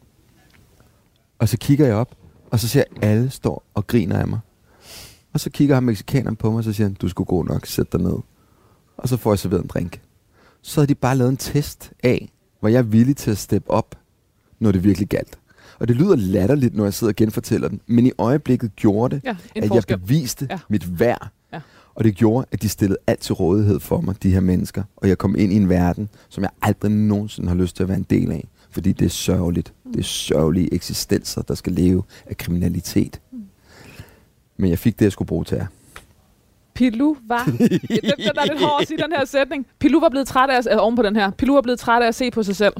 Og så kigger jeg op, og så ser jeg, at alle står og griner af mig. Og så kigger han mexikaneren på mig, og så siger han, du skulle gå nok, sæt dig ned. Og så får jeg serveret en drink. Så havde de bare lavet en test af, hvor jeg er villig til at steppe op, når det virkelig galt. Og det lyder latterligt, når jeg sidder og genfortæller den, men i øjeblikket gjorde det, Ja, at forskel. jeg beviste ja. mit værd. Ja. Og det gjorde, at de stillede alt til rådighed for mig, de her mennesker. Og jeg kom ind i en verden, som jeg aldrig nogensinde har lyst til at være en del af. Fordi det er sørgeligt. Det er sørgelige eksistenser, der skal leve af kriminalitet. Men jeg fik det, jeg skulle bruge til jer. Pilu var... [laughs] ja, den, den er lidt hård at sige, den her sætning. Pilu var blevet træt af at, øh, oven på den her. Pilu var blevet træt af at se på sig selv.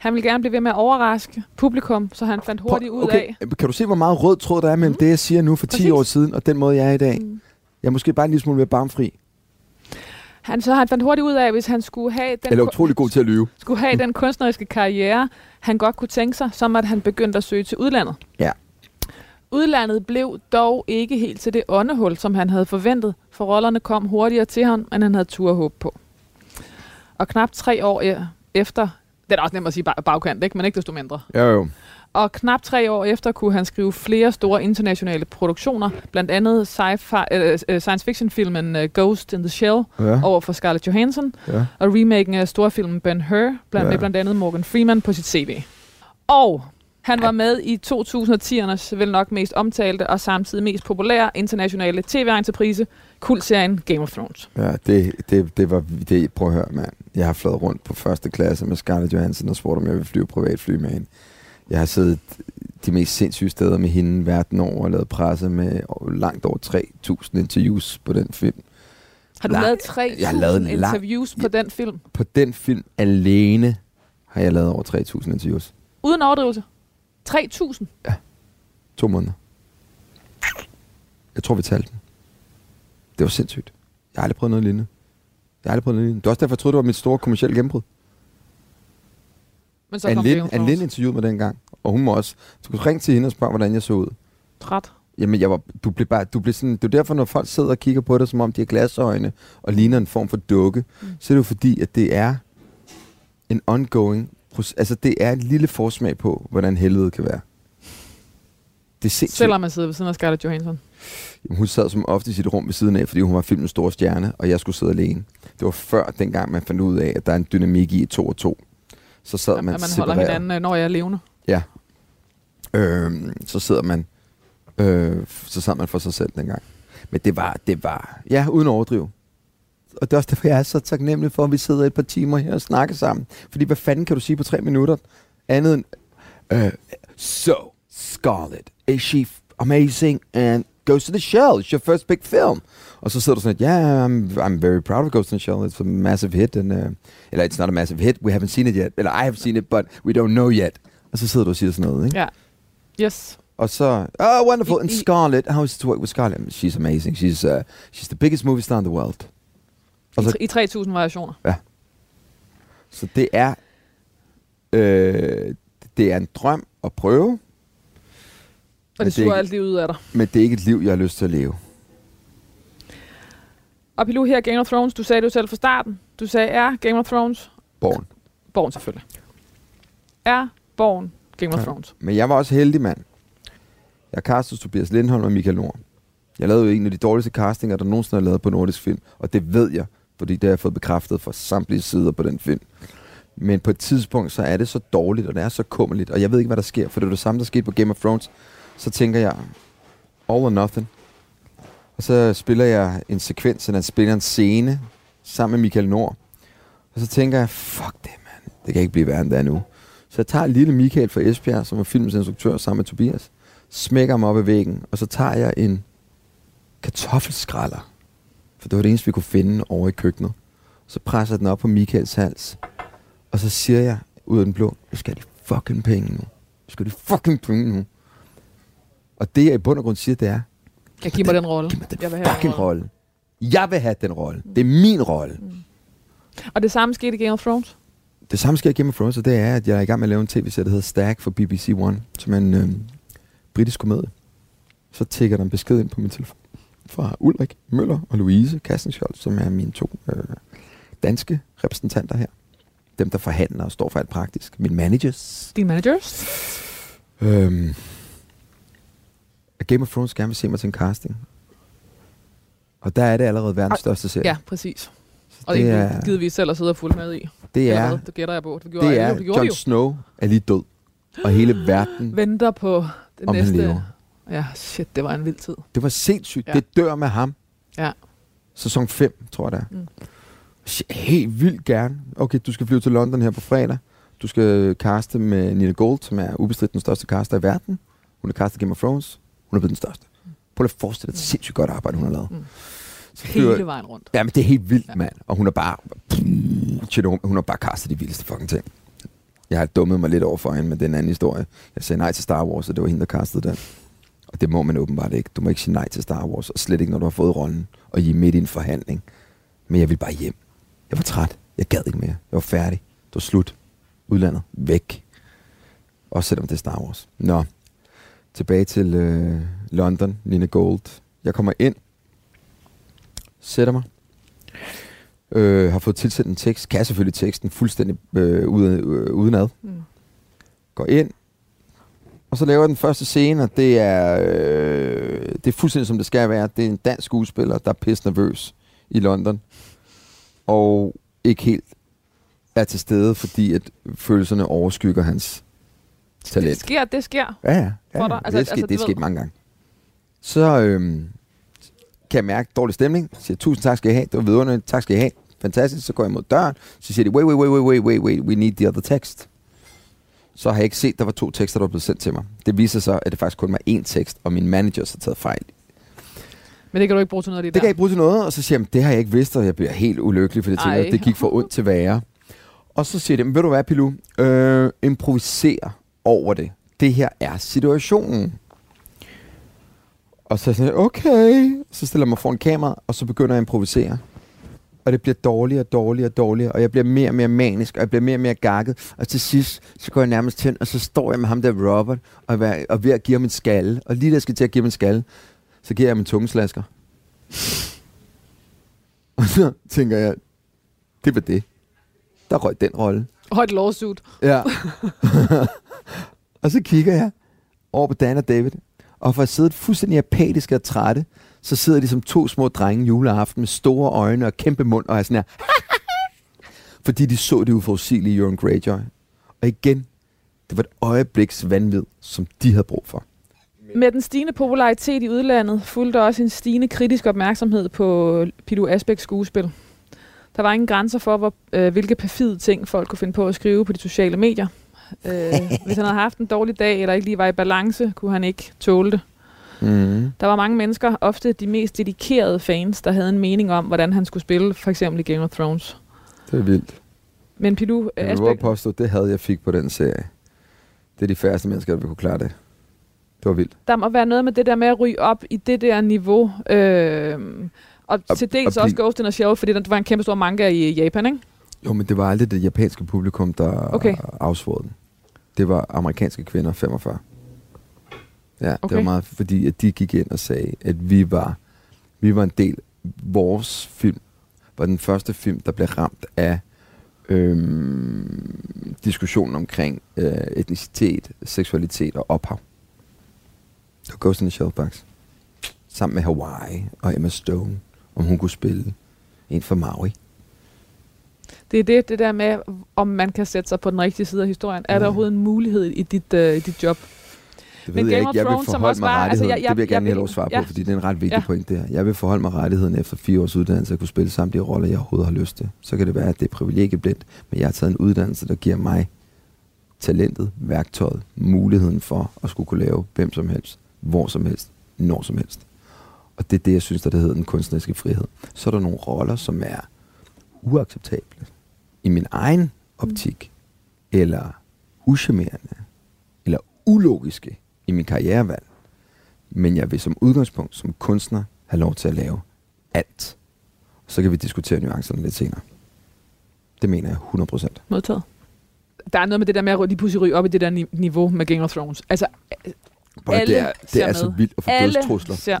Han ville gerne blive ved med at overraske publikum, så han fandt hurtigt ud af... Kan du se, hvor meget rød tråd der er mellem mm. det, jeg siger nu for 10 Præcis. år siden, og den måde, jeg er i dag? Mm. Jeg er måske bare en lille smule mere barmfri. Han, så han fandt hurtigt ud af, at hvis han skulle have den, Eller utrolig god til at lyve. skulle have den kunstneriske karriere, han godt kunne tænke sig, som at han begyndte at søge til udlandet. Ja. Udlandet blev dog ikke helt til det åndehul, som han havde forventet, for rollerne kom hurtigere til ham, end han havde tur håb på. Og knap tre år e- efter, det er også nemt at sige bag- bagkant, ikke? men ikke desto mindre. Jo, jo. Og knap tre år efter kunne han skrive flere store internationale produktioner, blandt andet sci-fi, øh, øh, science fiction filmen uh, Ghost in the Shell Ja. over for Scarlett Johansson, ja. og remaken af storfilmen Ben-Hur, blandt, Ja. med blandt andet Morgan Freeman på sit CV. Og han var med i 2010'ernes vel nok mest omtalte og samtidig mest populære internationale tv-entreprise, kultserien Game of Thrones. Ja, det, det, det var... Det, prøv at høre, mand. Jeg har flået rundt på første klasse med Scarlett Johansson og spurgt, om jeg vil flyve privatfly med hende. Jeg har siddet de mest sindssyge steder med hende verden over og lavet presse med langt over 3.000 interviews på den film. Har du Nej, lavet tre jeg har lavet en lang- interviews på den film? På den film alene har jeg lavet over 3.000 interviews. Uden overdrivelse? 3.000? To måneder. Jeg tror, vi talte den. Det var sindssygt. Jeg har aldrig prøvet noget lignende. Jeg har aldrig prøvet noget lignende. Det er også derfor, jeg troede, det var mit store kommercielle gennembrud. Men så Anne kom Anne Thrones. Lind interviewede mig dengang. Og hun må også... Du kunne ringe til hende og spørge, hvordan jeg så ud. Træt. Jamen, jeg var, du blev bare, du blev sådan, det er derfor, når folk sidder og kigger på dig, som om de har glasøjne og ligner en form for dukke, mm. så er det jo fordi, at det er en ongoing proces. Altså, det er en lille forsmag på, hvordan helvede kan være. Det er sindssygt. Selvom man sidder ved siden af Scarlett Johansson. Jamen, hun sad som ofte i sit rum ved siden af, fordi hun var filmens store stjerne, og jeg skulle sidde alene. Det var før dengang, man fandt ud af, at der er en dynamik i to og to. Så sad At man, man holder separeret. hinanden, øh, når jeg er levende. Ja. Øhm, så sidder man, øh, så sad man for sig selv dengang. Men det var, det var, ja, uden at overdrive. Og det er også derfor, jeg er så taknemmelig for, at vi sidder et par timer her og snakker sammen. Fordi hvad fanden kan du sige på tre minutter? Andet end, øh, so, Scarlett, is she amazing and goes to the shell? It's your first big film. Og så sidder du sådan, yeah, I'm, I'm very proud of Ghost in the Shell. It's a massive hit. And, uh, eller it's not a massive hit. We haven't seen it yet. Eller I have seen it, but we don't know yet. Og så sidder du og siger sådan noget, ikke? Ja. Yes. Og så, oh, wonderful. And I- I- Scarlett, how is it to work with Scarlett? She's amazing. She's, uh, she's the biggest movie star in the world. Og I, så, tre- I 3.000 variationer. så det er, øh, det er en drøm at prøve, Og det er suger alt livet ud af dig. men det er ikke et liv, jeg har lyst til at leve. Og Pilu her, Game of Thrones, du sagde det jo selv fra starten. Du sagde, er Game of Thrones Born. Born selvfølgelig. Er Born Game of Ja. Thrones? Men jeg var også heldig, mand. Jeg castede Tobias Lindholm og Michael Nord. Jeg lavede jo en af de dårligste castinger, der nogensinde har lavet på nordisk film. Og det ved jeg, fordi det har jeg fået bekræftet fra samtlige sider på den film. Men på et tidspunkt, så er det så dårligt, og det er så kummerligt. Og jeg ved ikke, hvad der sker, for det er det samme, der skete på Game of Thrones. Så tænker jeg, all or nothing. Og så spiller jeg en sekvens, eller spiller en scene sammen med Michael Nord. Og så tænker jeg, fuck det, mand. Det kan ikke blive værre end det er nu. Så jeg tager lille Michael fra Esbjerg, som var filmens instruktør sammen med Tobias, smækker ham op ad væggen, og så tager jeg en kartoffelskralder. For det var det eneste, vi kunne finde over i køkkenet. Så presser den op på Michaels hals. Og så siger jeg ud af den blå, nu skal de fucking penge nu. Nu skal de fucking penge nu. Og det jeg i bund og grund siger, det er, jeg giver mig den rolle. Giv mig den jeg vil fucking rolle. rolle. Jeg vil have den rolle. Det er min rolle. Mm. Og det samme skete i Game of Thrones? Det samme sker i Game of Thrones, og det er, at jeg er i gang med at lave en tv-serie, der hedder Stack for BBC One, som er en øh, britisk komedie. Så tækker der en besked ind på min telefon fra Ulrik Møller og Louise Kastenskjold, som er mine to øh, danske repræsentanter her. Dem, der forhandler og står for alt praktisk. Mine managers. Dine managers? Øhm, Game of Thrones gerne vil se mig til en casting. Og der er det allerede verdens største serie. Ja, præcis. Og det er givet vi selv at sidde og fulde med i. Det er, det gætter jeg på. Det, gjorde det er, det gjorde Jon Snow er lige død. Og hele verden venter på det om næste. Han lever. Ja, shit, det var en vild tid. Det var sindssygt. Ja. Det dør med ham. Ja. Sæson 5, tror jeg det er. Mm. Helt vildt gerne. Okay, du skal flyve til London her på fredag. Du skal caste med Nina Gold, som er ubestridt den største caster i verden. Hun er castet Game of Thrones. Hun er blevet den største. Prøv at forestille dig, det sindssygt godt arbejde, hun har lavet. Mm. Så flyver, Hele vejen rundt. Ja, men det er helt vildt, ja. mand. Og hun har bare... Hun har bare castet de vildeste fucking ting. Jeg har dummet mig lidt over for hende med den anden historie. Jeg sagde nej til Star Wars, og det var hende, der castede den. Og det må man åbenbart ikke. Du må ikke sige nej til Star Wars, og slet ikke, når du har fået rollen, og I er midt i en forhandling. Men jeg vil bare hjem. Jeg var træt. Jeg gad ikke mere. Jeg var færdig. Det var slut. Udlandet. Væk. Også selvom det er Star Wars. Nå. Tilbage til øh, London. Nina Gold. Jeg kommer ind. Sætter mig. Øh, har fået tilsendt en tekst. Kan selvfølgelig teksten fuldstændig øh, uden, øh, udenad. Mm. Går ind og så laver jeg den første scene, og det er, øh, det er fuldstændig som det skal være. Det er en dansk skuespiller, der er pisse nervøs i London. Og ikke helt er til stede, fordi at følelserne overskygger hans talent. Det sker, det sker. Ja, ja. Ja, ja. Altså, det er sket, altså, det er sket mange gange. Så øhm, kan jeg mærke dårlig stemning. Jeg siger, tusind tak skal I have. Det var vidunderligt. Tak skal I have. Fantastisk. Så går jeg mod døren. Så siger de, wait, wait, wait, wait, wait, wait, we need the other text så har jeg ikke set, at der var to tekster, der var blevet sendt til mig. Det viser sig, at det faktisk kun var én tekst, og min manager har taget fejl. Men det kan du ikke bruge til noget af det, det der? kan jeg ikke bruge til noget, og så siger jeg, det har jeg ikke vidst, og jeg bliver helt ulykkelig, for det, tænker, det gik for ondt til værre. Og så siger de, ved du hvad, Pilu, øh, improviser over det. Det her er situationen. Og så siger jeg, okay. Så stiller jeg mig foran kamera, og så begynder jeg at improvisere og det bliver dårligere og dårligere og dårligere, og jeg bliver mere og mere manisk, og jeg bliver mere og mere gakket, og til sidst, så går jeg nærmest til, og så står jeg med ham der Robert, og, er, og ved at give ham en skalle, og lige da jeg skal til at give ham en skalle, så giver jeg ham en tungeslasker. [laughs] og så tænker jeg, det var det. Der røg den rolle. Og et lawsuit. Ja. [laughs] og så kigger jeg over på Dan og David, og for at sidde fuldstændig apatisk og trætte, så sidder de som to små drenge juleaften med store øjne og kæmpe mund og er sådan her. [laughs] Fordi de så det uforudsigelige Euron Greyjoy. Og igen, det var et øjebliks vanvid, som de havde brug for. Med den stigende popularitet i udlandet fulgte også en stigende kritisk opmærksomhed på Pilu Asbæks skuespil. Der var ingen grænser for, hvor, øh, hvilke perfide ting folk kunne finde på at skrive på de sociale medier. Øh, hvis han havde haft en dårlig dag, eller ikke lige var i balance, kunne han ikke tåle det. Mm. Der var mange mennesker, ofte de mest dedikerede fans, der havde en mening om, hvordan han skulle spille, for eksempel i Game of Thrones. Det er vildt. Men Pilu... Jeg vil Asbæk... påstå, det havde jeg fik på den serie. Det er de færreste mennesker, der vil kunne klare det. Det var vildt. Der må være noget med det der med at ryge op i det der niveau. Øh, og, og til dels og også Ghost in a Shell, fordi der var en kæmpe stor manga i Japan, ikke? Jo, men det var aldrig det japanske publikum, der okay. afsvorede den. Det var amerikanske kvinder, 45. Ja, okay. det var meget, fordi at de gik ind og sagde, at vi var, vi var en del, vores film var den første film, der blev ramt af øhm, diskussionen omkring øh, etnicitet, seksualitet og ophav. Det var Ghost in the Shellbox. Sammen med Hawaii og Emma Stone, om hun kunne spille en for Maui. Det er det, det der med, om man kan sætte sig på den rigtige side af historien. Er der overhovedet en mulighed i dit, uh, i dit job? Det ved Men jeg ikke. Jeg vil forholde mig rettigheden. Altså, jeg, jeg, det vil jeg gerne have lov at svare ja. på, fordi det er en ret vigtig ja. point der. Jeg vil forholde mig rettigheden efter fire års uddannelse at kunne spille samtlige roller, jeg overhovedet har lyst til. Så kan det være, at det er privilegieblindt, men jeg har taget en uddannelse, der giver mig talentet, værktøjet, muligheden for at skulle kunne lave hvem som helst, hvor som helst, når som helst. Og det er det, jeg synes, der det hedder den kunstneriske frihed. Så er der nogle roller, som er uacceptable i min egen optik, mm. eller uschammerende, eller ulogiske i min karrierevalg. Men jeg vil som udgangspunkt, som kunstner, have lov til at lave alt. Så kan vi diskutere nuancerne lidt senere. Det mener jeg 100%. Modtaget. Der er noget med det der med at lige pludselig ryge op i det der niveau med Game of Thrones. Altså, Bro, alle det er, det er så vildt at få alle dødstrusler. Ser.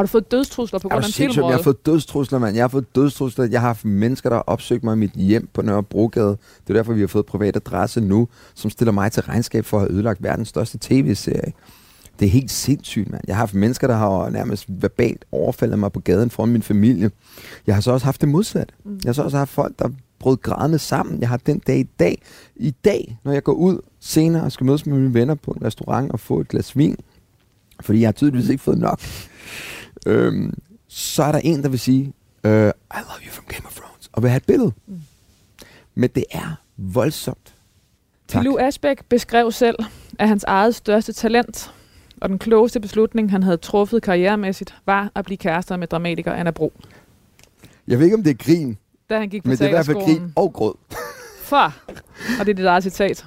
Har du fået dødstrusler på grund af filmrådet? Jeg har fået dødstrusler, mand. Jeg har fået dødstrusler. Jeg har haft mennesker, der har opsøgt mig i mit hjem på Nørrebrogade. Det er derfor, vi har fået privat adresse nu, som stiller mig til regnskab for at have ødelagt verdens største tv-serie. Det er helt sindssygt, mand. Jeg har haft mennesker, der har nærmest verbalt overfaldet mig på gaden foran min familie. Jeg har så også haft det modsat. Mm. Jeg har så også haft folk, der brød grædende sammen. Jeg har den dag i dag, i dag, når jeg går ud senere og skal mødes med mine venner på en restaurant og få et glas vin, fordi jeg har tydeligvis ikke fået nok, øhm, så er der en, der vil sige, uh, I love you from Game of Thrones, og vil have et billede. Mm. Men det er voldsomt. Tak. Pilu Asbæk beskrev selv, at hans eget største talent og den klogeste beslutning, han havde truffet karrieremæssigt, var at blive kærester med dramatiker Anna Bro. Jeg ved ikke, om det er grin, da han gik på men det er i hvert fald grin og gråd. For, og det er dit eget citat,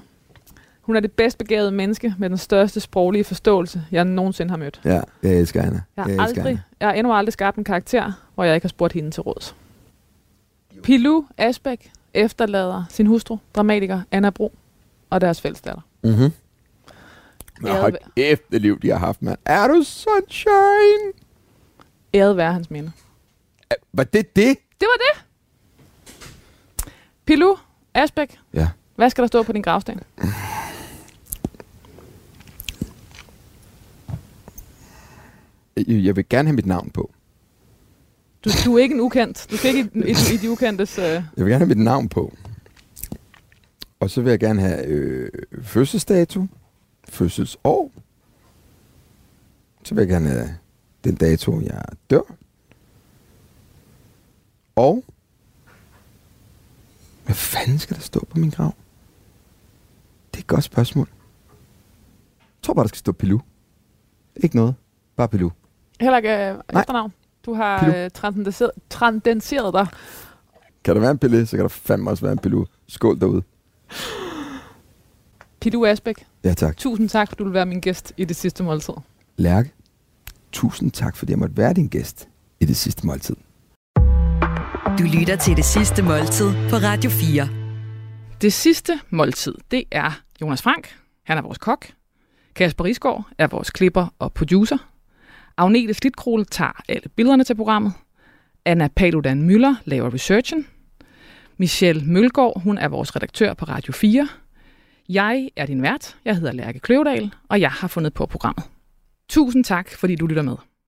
hun er det bedst begavede menneske med den største sproglige forståelse, jeg nogensinde har mødt. Ja, jeg elsker hende. Jeg jeg aldrig, hende. jeg har endnu aldrig skabt en karakter, hvor jeg ikke har spurgt hende til råds. Pilu Asbæk efterlader sin hustru, dramatiker Anna Bro, og deres fællesdatter. Mhm. Men hold liv, de har haft, mand. Er du sunshine? Æret være hans minde. Var det det? Det var det. Pilu Asbæk. Ja. Hvad skal der stå på din gravsten? [laughs] Jeg vil gerne have mit navn på. Du, du er ikke en ukendt. Du skal ikke i, i, i de ukendtes... Uh... Jeg vil gerne have mit navn på. Og så vil jeg gerne have øh, fødselsdato, fødselsår. Så vil jeg gerne have den dato, jeg dør. Og hvad fanden skal der stå på min grav? Det er et godt spørgsmål. Jeg tror bare, der skal stå Pilu. Ikke noget. Bare Pilu. Heller ikke øh, efternavn. Du har øh, transcenderet, transcenderet dig. Kan der være en Pille, så kan der fandme også være en Pilu. Skål derude. Pilu Asbæk. Ja, tak. Tusind tak, for du vil være min gæst i det sidste måltid. Lærke, tusind tak, fordi jeg måtte være din gæst i det sidste måltid. Du lytter til det sidste måltid på Radio 4. Det sidste måltid, det er Jonas Frank. Han er vores kok. Kasper Risgaard er vores klipper og producer. Agnete Slitkrole tager alle billederne til programmet. Anna Paludan Møller laver researchen. Michelle Mølgaard, hun er vores redaktør på Radio 4. Jeg er din vært. Jeg hedder Lærke Kløvedal, og jeg har fundet på programmet. Tusind tak, fordi du lytter med.